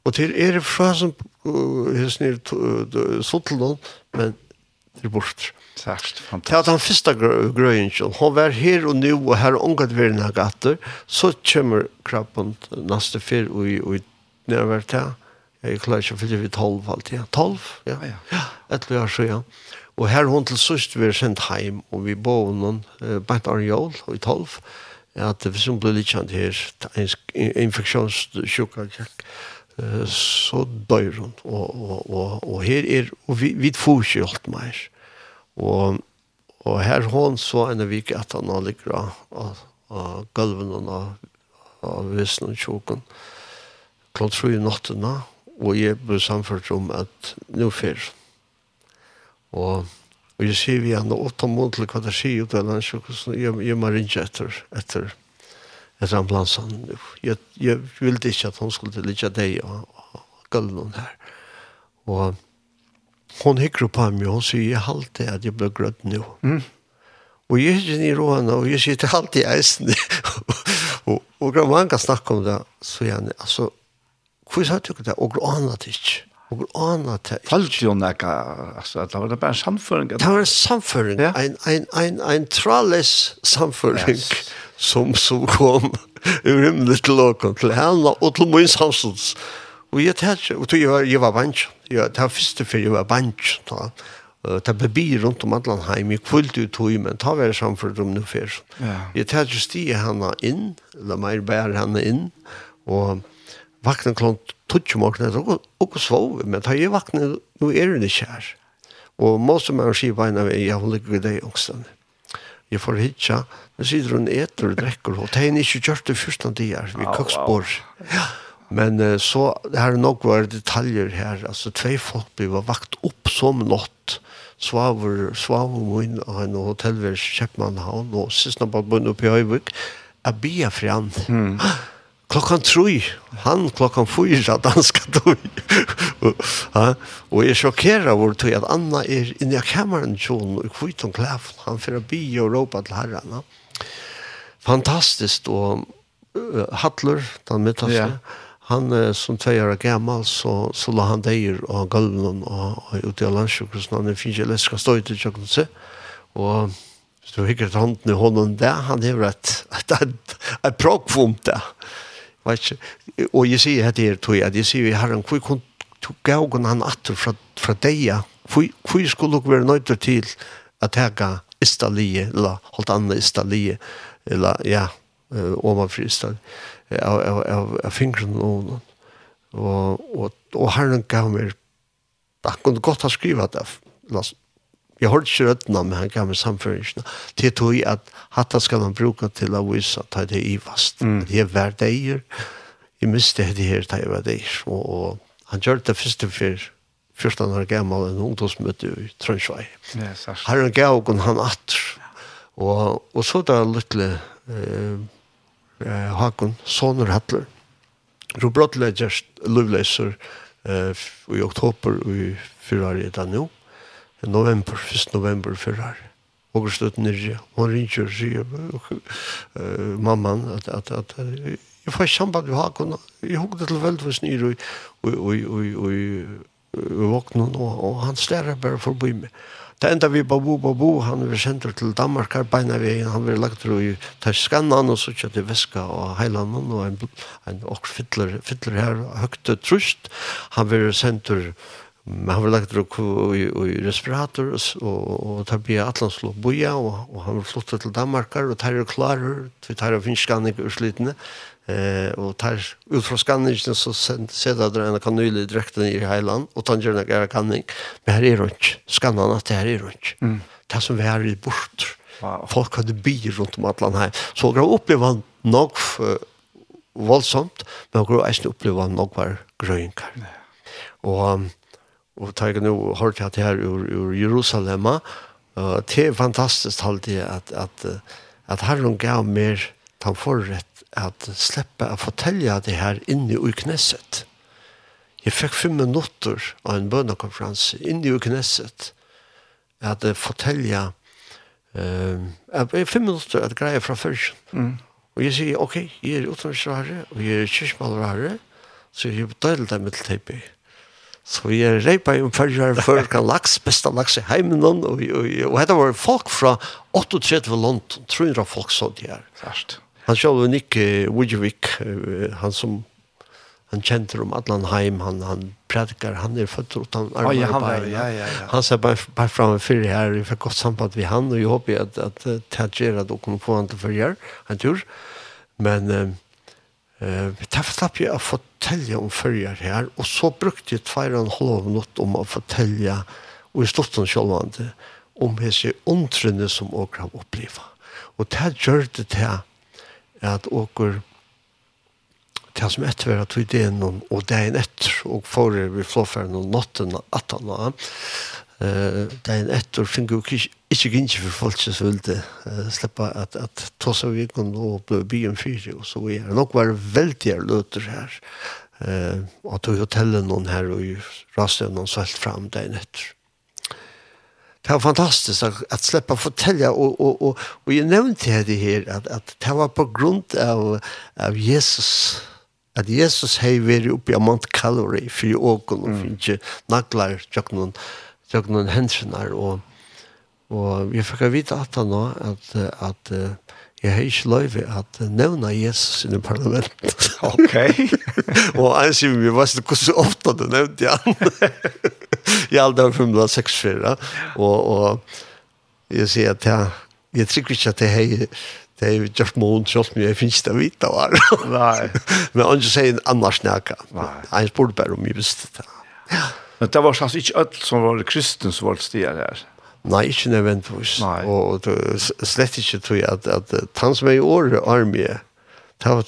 Og til er det fra som hos nir sottlån, men det er bort. Særst, fantastisk. Til at han fyrsta grøyen, han var her og nu, og her omgat vi denne gatter, så kommer krabben neste fyr, og i nærvær til, jeg klarer ikke å fylle vi tolv alltid, Ja. tolv, ja, ja, etter vi har så, ja. Og her hon til sørst vi er sendt heim, og vi bor noen, uh, bant av jól, og i tolv, at hvis hun ble litt kjent her, en infeksjonssjukker, så dør hun. Og, og, og, og her er, og vi, vi får ikke alt mer. Og, og her hon så en av vik at han har ligger av, av av gulven og av, av visen og tjoken. Klart tror jeg nattene, og jeg ble samført om at nå fyr. Og, og jeg sier vi henne åtta måneder hva det sier, og det er en tjokken, jeg, jeg må ringe etter, etter etter ambulansen. Jeg, jeg ville ikke at hun skulle ligge deg og, og gulven her. Og hun hikker på meg, og hun sier, jeg halte at jeg ble grødd nå. Mm. Og jeg er ikke i råene, og jeg sier, til er i eisen. og, og man kan snakke om det, så gjerne, altså, hvor sa du ikke det? Og annet ikke. Og annet det ikke. Falt jo nekka, altså, det var bare en samføring. Det var en samføring, ja. en, en, en, en tralles samføring. Yes som, som kom ur himmelen til åkken, til henne og til min samstånds. Og jeg tenkte, og jeg var, jeg var bansjen. Jeg, det var første før jeg var bansjen. Da. Det ble bi rundt om alle heim, jeg kvult ut høy, men ta være sammen for dem nå før. Ja. Jeg tæt stige henne inn, eller mer bære henne inn, og vakna klont tutsi morgna, og, og svov, men ta jeg vakna, nå er det ikke her. Og må man er skiva en av jeg har ligget i deg ångstene jeg får hitja, men sitter hun etter og drekker, og det er ikke gjort det første de er, vi køksbor. Ja, men så, det her er nok var detaljer her, altså tvei folk ble vakt opp som nått, Svaver, Svaver Moin og en hotellvers Kjeppmannhavn og Sistnabalbund oppe i Høyvik, er bia fri. Mm klockan tre, han klockan fyra danska tog. ja, och jag chockerar vår tog att Anna är inne i kameran tjon och skjut om kläff. Han för att bi och ropa till herrarna. Fantastiskt och uh, Hattler, den mittaste, ja. han uh, som två år gammal så, så la han dig av gulven och, och ute i landsjukhusen. Han finns ju läska stöjt i tjockelse. Och Så hikker hånden i hånden der, han har et, et, et, et, et Vet ikke? Og jeg sier at det er tog, at jeg sier, herren, hvor kunne du gaugen han atter fra, fra deg? Hvor skulle du være nøyder til at jeg istalie, eller holdt annet istalie, eller ja, overfri istalie, av, av, av, av fingren og noen. Og, og, og herren gav meg, han kunne godt ha skrivet det, Jeg har ikke rødna med han gamle samføringen. Det tog jeg at hatta skal han bruka til å vise at det er i fast. Mm. Det er hver deier. Jeg miste det her da jeg var deier. Og, og han gjør det første for 14 år gammel en ungdomsmøte i Trøndsvei. Yes, her han gav og han atter. Og, og så da lytle eh, Hakon, Soner Hattler. Robert Ledgers, Lovleser, eh, i oktober i fyrare etter nå. Mm november, 1. november förra och går stött nere. Hon ringer och säger uh, mamman att, att, att jag får samband med Hakon. Jag hugg det till väldigt nere och, och, och, och, och, och vakna och, och han stærer bare forbi meg. Det enda vi babu babu, han vil sendt til Danmark her beina vi, han vil lagt til å skannan og så til veska og heilandan, og en, en og fytler, fytler her høgte trust. Han vil sendt til Men han var lagt i respirator og tar bia atlanslå boja og og han var flottet til Danmarkar og tar er klarer, vi tar er finnskanning urslitene og tar ut fra skanningene så sender det en kanyle direkte i heiland og tar gjerne er kanning. Men her er rundt, skannene at det her er mm. det som vi er i bort folk hadde byr rundt om atlan her så jeg opplevde han nok voldsomt men jeg opplevde han nok var grøyngar og og tar jeg nå hørt at til her ur, ur Jerusalem uh, det er fantastisk alltid at, at, at Herren gav mer han forrett at slippe å fortelle det her inne i Knesset. Jeg fikk fem minutter av en bønnekonferanse inne i Knesset at uh, fortelle uh, fem minutter at greie fra først. Mm. og jeg sier ok, jeg er utenriksvære og jeg er kyrkmalvære så jeg bedøler det med til teipet Så vi er reipa i umfærger for kan laks, besta laks i heimen, og, og, og, og dette var folk fra 38 land, 300 folk så de her. Sørst. Han sjálv Nick Wujevik, han som han kjente om Adlanheim, han, han predikar, han er født ut, han er oh, ja, han, var, ja, ja, ja. han ser bare, bare fram og fyrir her, vi fikk godt samband med han, og jeg håper at, at, at det gjør at dere kunne få han til fyrir her, en tur. Men... Uh, Eh, ta slapp jeg å fortelle om förjar her, og så brukte jeg två og en halv minutt om å fortelle, og i slutet självande om hese ontrunne som åker har upplevt. Og det gjør det til at åker det som etter var at vi det noen, og det er en etter, og forer vi flåfer og natten og han eh den ettor fingu ikkje ginje for folk som ville sleppa at at tossa vi kon og blø byen fyrir og så er. Det nok var veldig løter her. Eh og to hotellet noen her og raste noen sålt fram den ettor Det var fantastiskt att, att släppa fortälja och, och, och, och jag nämnde det här att, att det var på grund av, av Jesus. At Jesus hei veri oppi av Mount Calvary fyrir åkon og fyrir naglar tjokknon tjøkken noen hensene og Og jeg fikk vite at han nå, at, at jeg har ikke lov at nevna Jesus i parlamentet. Ok. og han sier vi var sånn, hvordan ofte du nevnte han? jeg aldri har funnet av 6-4. Og, og jeg sier at jeg, jeg trykker ikke at jeg har det er jo just mån selv om jeg finnes det vite var. Nei. Men han sier en annars nækka. Nei. Han spurte bare om jeg visste det. Ja. Men det var altså ikke alt som var kristen som var stier her. Nei, ikke nødvendigvis. Nei. Og, og slett ikke tror jeg at, at han som er i året armé, det var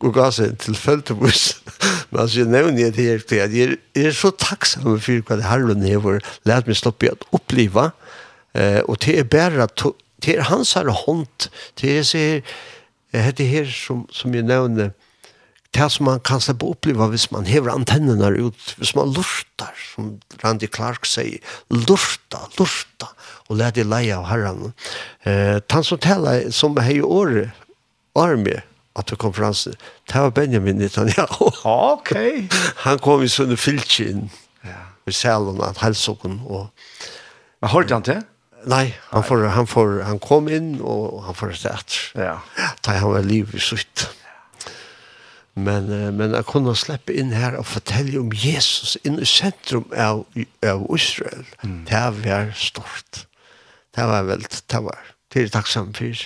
og gav seg tilfeldigvis. Men altså, jeg nevner det her til at jeg er så takksom for hva det herren har lært meg sloppe at oppleve. Eh, og det er bare det er hans her hånd, det er her, det her som, som jeg nevner, det som man kan slippe oppleva hvis man hever antennene ut, hvis man lurtar, som Randy Clark sier, lurta, lurta, og lær det leie av herren. Eh, han som taler som år året, arme, at det konferansen, det var Benjamin Netanyahu. ok. Han kom i sånne filtjen, ja. i salen, at helsåken, og... Men hørte han til? Nei, han, får, han, får, han kom inn, og han får et etter. Ja. Da han var livet i slutt. Men men jag kunde släppa in här och fortälja om Jesus in i centrum av av Israel. Mm. Det var stort. Det var väldigt det var. Det är tacksam för.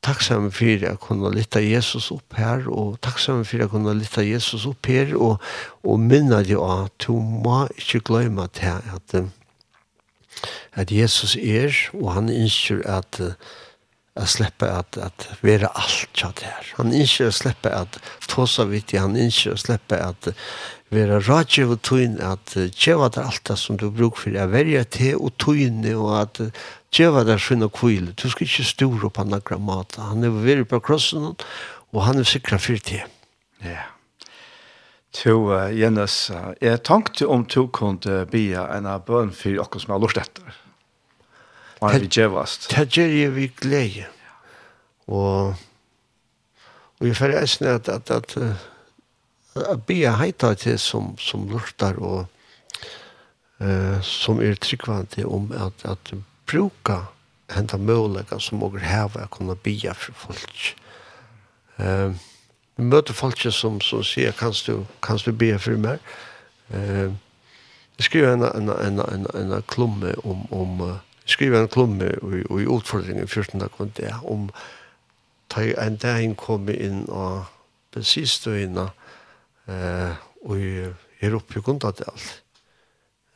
Tacksam för att kunna lyfta Jesus upp här och tacksam för att kunna lyfta Jesus upp här och och minna dig av att du må inte glömma att att, att Jesus är och han inser att att släppa att att vara allt chat här. Han inte släppa att tossa vitt han inte släppa att vara rage och tun att geva det allt det som du bruk för att välja te och tun och att geva det skön och kul. Du ska inte stora på några mat. Han är väl på krossen och han är säker för det. Ja. To uh, Jens, uh, jeg tenkte om du kunne be en bønn for dere som har lurt etter. Har vi gjevast. Det gjør jeg vi glede. Og, og jeg føler eisen at, at, at, at bia heita til som, som lurtar og uh, som er tryggvande om at, at bruka henta mølega som åker heva at kunne bia for folk. Uh, vi møter folk som, som sier, kan du, kan du bia for meg? Uh, jeg skriver en, en, en, en, en klumme om, om uh, skriva en klumme og i utfordringen 14. kund det om ta en dag inn komme inn og bensinstøyene eh, og her oppe i Gundadal.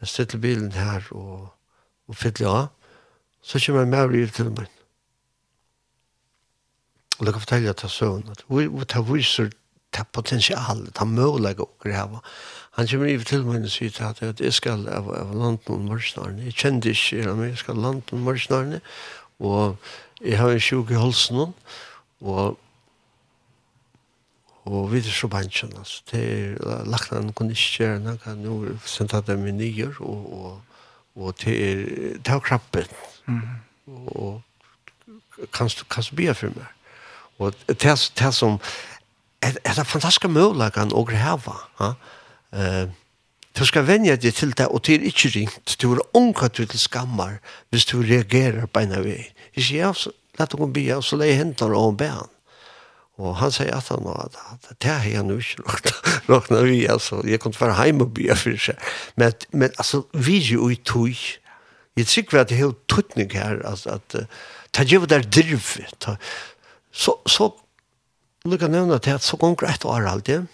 Jeg stiller bilen her og, og fyller av. Så kommer jeg med og til meg. Og jeg kan fortelle at jeg søvn at vi tar viser til potensialet, til mulighet å greve. Han kommer iver til meg og sier til at, at jeg skal av, av landen om morsnarene. Jeg kjente ikke her med, jeg skal landen om morsnarene. Og jeg har en sjuk i halsen nå. Og, og vi er så bansjen, altså. Det er lagt han kunne ikke gjøre noe. Han har sendt at det er menyer, og, og, og det er, det er krappen. Mm. Og, kan du, kan du be for meg? Og det er, det er som, er, er det fantastiske muligheter å greve, ha? Ja? eh, du skal vennja deg til det, og det er ikke ringt. Du er unga du til skammar hvis du reagerer på en av vei. Jeg sier, ja, så lett hun bia, og så leier hendene og be han. Og han sier at han var, det er jeg nå ikke råkna vi, altså, jeg kunne være heim og bia for seg. Men, men altså, vi er jo i tog, jeg tror at det er helt tuttning her, at, at det er jo der drivet, så, så, lukka nevna til at så gonger et år alltid,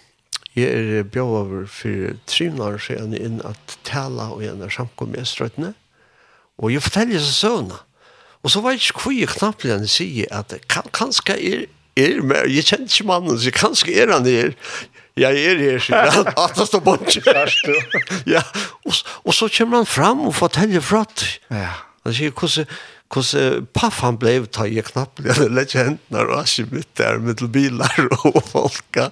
Jeg er bjør over for tre år siden inn at tala og gjerne samkom med strøttene. Og jeg forteller seg søvnene. Og så var jeg ikke hvor jeg knapt igjen sier at kan, kanskje er, er med, jeg kjenner ikke mannen, så kanskje er han her. Jeg er her, sier han, at han står bort. ja, og, og så kommer han fram og forteller fra det. Ja. Han sier, hvordan, hvordan paff han ble ta i knapp eller lett hentene og ikke mitt der med til bilar og folka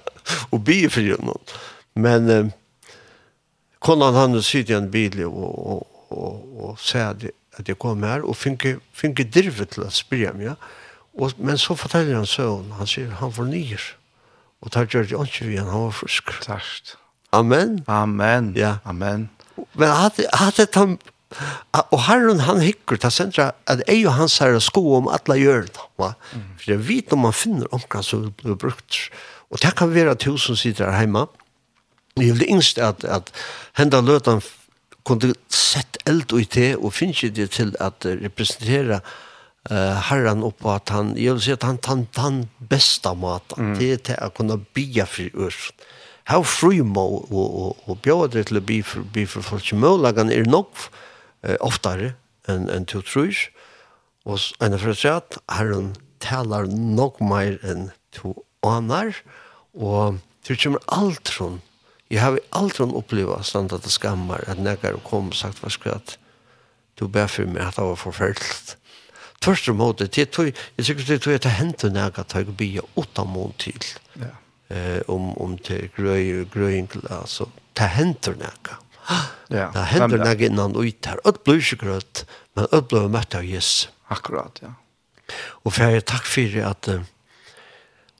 og bier for gjennom men eh, konan han sitter i en bil og, og, og, og sier at, at jeg kom her og finner, finner dirvet til å spyrja meg ja? og, men så forteller han søvn han sier han får nyer og tar gjør det ikke vi han var frisk klart Amen. Amen. Ja. Amen. Men hade hade han Og herren han hikker til sentra at ei og hans herre sko om alle hjørna. Va? For jeg vet om man finner omkring som blir brukt. Og det kan være to som sitter her hjemme. Jeg vil yngst at, at henda løtan kunne sett eld og i te og finnes ikke det til at representere uh, herren opp på at han, jeg vil si at han tar den beste maten mm. til, til å kunne bygge fri ørsen how free må og og og bjóðar til å bi for bi for folk som mølagan er nok eh, oftare enn en to trus. Og enn for å si at herren talar nok meir enn to anar. Og til kommer alt altron. Jeg har altron opplevd sånn at det skammer, at nekar kom og sagt hva skal at Du ber for meg at det var forferdelig. Tvørst og måte, jeg sikkert det tog jeg til hentet at jeg blir åtta måned til. Ja. Eh, om, om til grøy, grøy, altså, til hentet nekker. Ja. Det hender når jeg innan ut her. Ødt blir ikke grøtt, men ødt blir møtt av Jesus. Akkurat, ja. Og for jeg takk for at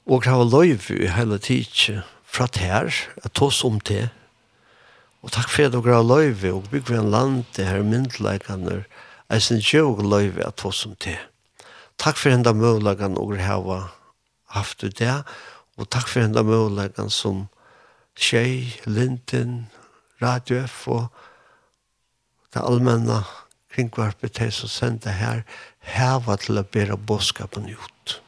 og jeg har løyv i hele tid fra det her, jeg tås om det. Og takk for at jeg har løyv og bygger en land det her myndeleggene jeg synes ikke jeg løyv at tås om det. Takk for enda mulighetene og jeg har haft det og takk for enda mulighetene som Tjej, Linden, radio og det allmänna kringvarpet her som sender her heva til å bæra bådskapen ut.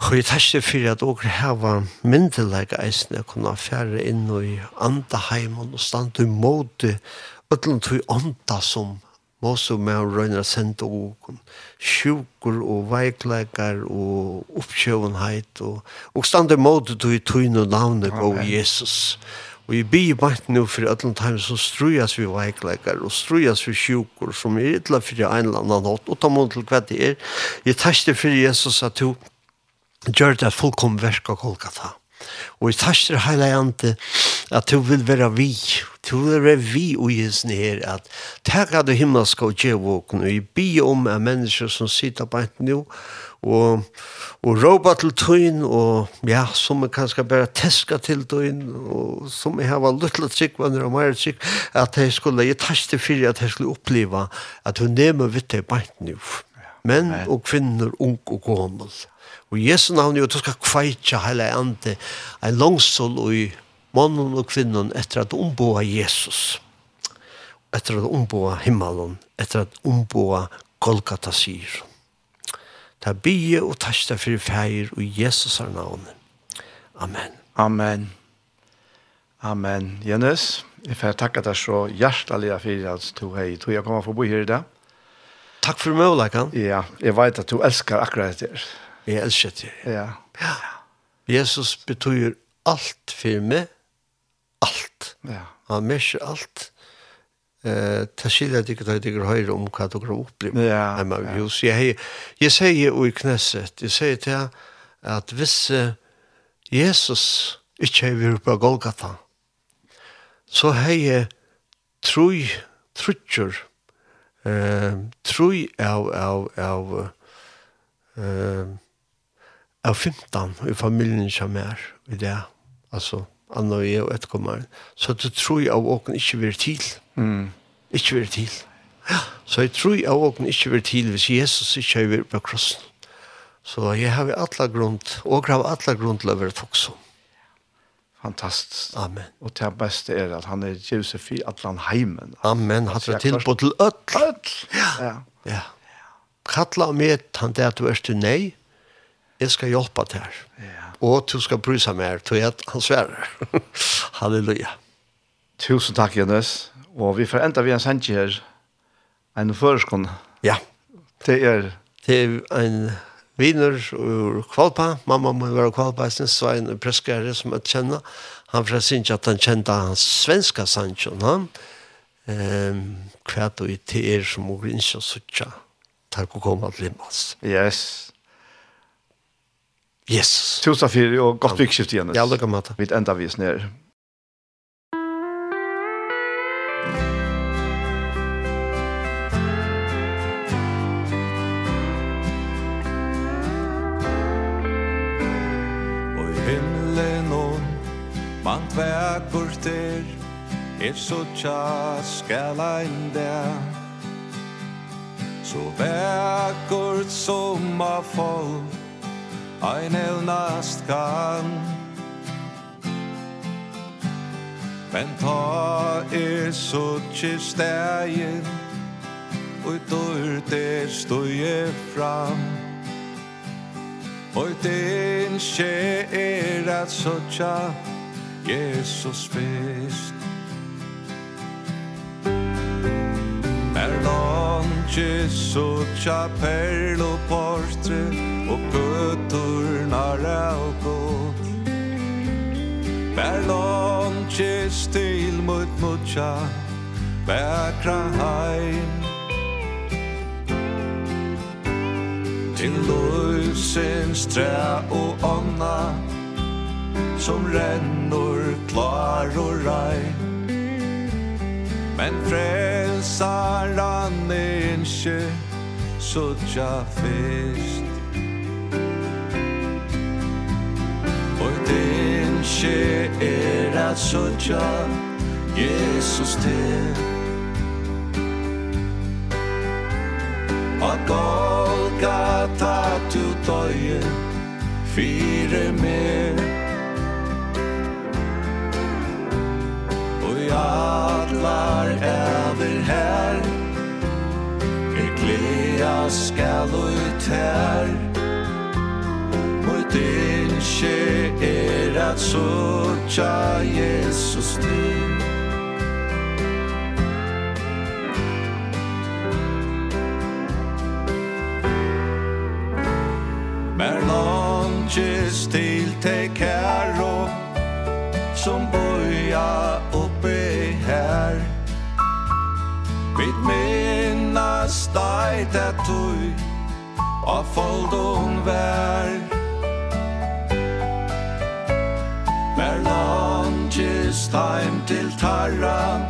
Og jeg tar ikke for at dere heva myndelige eisene kunne affære inn i andaheimen og stand i måte utlån til ånda som Måså med å røyne sende og sjukur og veikleikar og oppkjøvenhet og, og stande måte til tøyne navnet på Jesus. Amen. Og jeg blir bare nå for at noen time så strujas vi veikleikar og strujas vi sjukur som er ytla for en eller annen nåt og ta mån til hva det er. Jeg tæster for Jesus at du gjør det fullkom verk av Kolkata. Og jeg tæster heila jante at du vil være vi. Du vil være vi og jesen her at takk at du himmelska og djevåken og jeg blir om er mennesker som sitter bare nå og og, og råpa til tøyn, og ja, som er kanskje bare teska til tøyn, og som er hava luttla tryggvanner og meira trygg, at jeg skulle, jeg tæste fyrir at jeg skulle oppleva at hun nemer vitt i beint nu. Menn og kvinner, ung og gommel. Og Jesu navn jo, du skal kveitja heile ande, en langsål og i mannen og kvinnan etter at omboa Jesus. Etter at omboa himmelen, etter at omboa Golgata sier ta bie og tasta fyrir feir og Jesus er navn. Amen. Amen. Amen. Jens, jeg får takke deg så hjertelig for at du hei. tog jeg kommer forbi her i dag. Takk for muligheten. Ja, jeg vet at du elsker akkurat det. Jeg elsker det. Ja. ja. Jesus betyr alt for meg. Alt. Ja. Han merker alt eh ta skilja dig att dig höra om vad du går upp blir. Ja. Hemma i hus. Jag hej jag säger ju i knässet. Jag säger till att viss Jesus inte är vid på Golgata. Så hej troj trutcher eh troj av av av eh av 15 i familjen som är i det. Alltså Anna och jag ett kommer. Så det tror jag och inte blir till. Mm Mm. Ikke vil til. Så jeg tror jeg åken ikke vil til hvis Jesus ikke vil på krossen. Så jeg har alle grunn, og har alle grunn til å være fokusom. Fantastisk. Amen. Og det beste er at han er Josef i alle heimen. Amen. Han er til på til øtl. Øtl. Ja. ja. Kattla med han det at du er til nei. Jeg skal hjelpe til her. Ja. Og du skal bry seg mer. til at han sverre. Halleluja. Tusen takk, Jens. Og vi får enda vi en sendtje her, en føreskånd. Ja. Det er... Det er en viner ur Kvalpa. Mamma må være Kvalpa, jeg synes var en preskere som jeg kjenner. Han fra synes at han kjente hans svenska sannsjon, han. Ehm, kvært og i teer som hun ikke og suttja. Takk og kom at limmas. Yes. Yes. Tusen fyrir og godt byggskift igjen. Ja, lukka mata. Vi enda vis nere. himmelen og man tvær burter Er så tja skal ein der. Så verkur som av folk Ein elnast kan Men ta er så tjistægin Og dør det støye fram. Poiten skjer at sotja Jesus fest Er lanche sotja perlo portre Og gøtur nara og god Er lanche stil mot mutja Vækra heim Til løsens træ og ånda Som rennor klar og rei Men frelsar han ikke Suttja fyrst. Og din ikkje er at suttja Jesus til. Golgata tu toie fire mer Oi atlar ever her Er glea skal ut her. Og din er at sotja Jesus din Mykje til te kæro Som boja oppe her Vid minna steit at tui Av foldon vær Mer langes time til tarra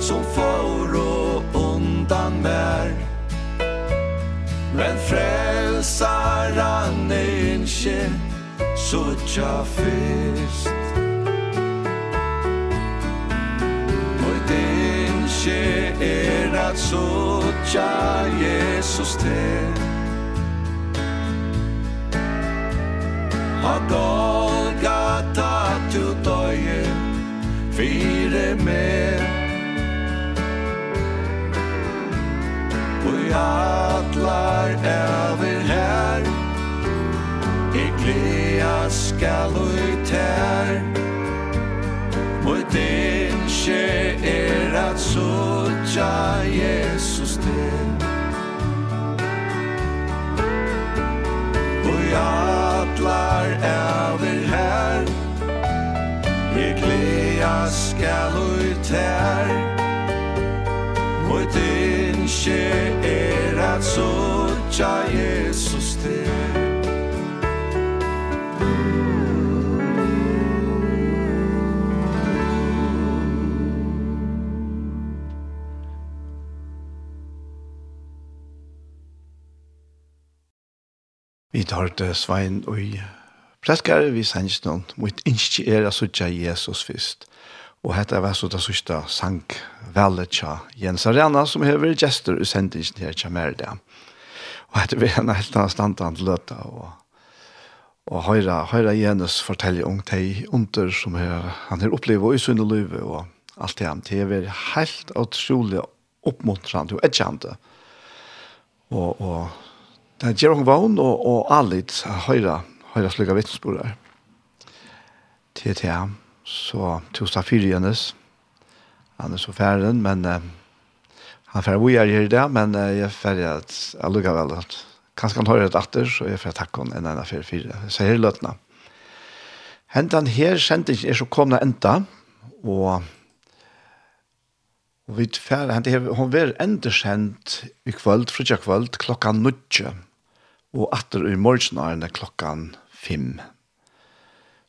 Som foro undan mer Men frälsar han ikkje Sotja fyrst. Moit ikkje er at sotja Jesus til Ha Golgata tu døye Fyre mer i atlar er galui ter Mot inche er at sotja Jesus til. Og atlar ever her. Jeg glea skal ui ter Mot inche er at sotja Jesus til. hørte Svein og Preskare, vi sanns noen, mot innskje er å sutja Jesus først. Og hette var så det sørste sang velet tja Jens Arena, som hever gestor i sendingen her tja mer det. Og hette var en helt annen til løta, og, og høyre, høyre Jens fortelle om de under som her, han har opplevd i sunne løyve, og alt det han til er helt utrolig oppmuntrande og edgjende. Og, og Det gjør hun vann og, og allit høyre, høyre slukka vittnesbordet. Til til ham, så tusen fyra hennes. Han er så færen, men uh, han færer hvor jeg gjør det, men uh, jeg færer at jeg lukker vel at kanskje han høyre et atter, så jeg færer takk henne enn enn fire. fyra. Så her løtene. Hentan her kjente ikke er så komna enda, og Og vi tfer, hent, hon ver endersendt i kvöld, frutja kvöld, klokka nudje og atter i morgen er det klokkan fem.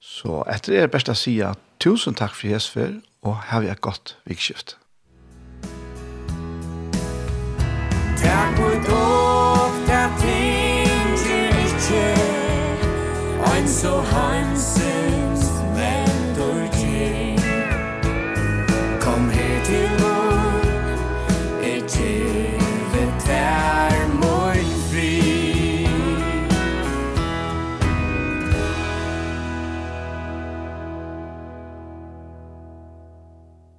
Så etter det er best å si at tusen takk for Jesper, og ha vi et godt vikskift. Takk for dere ting til ikke, ein så hans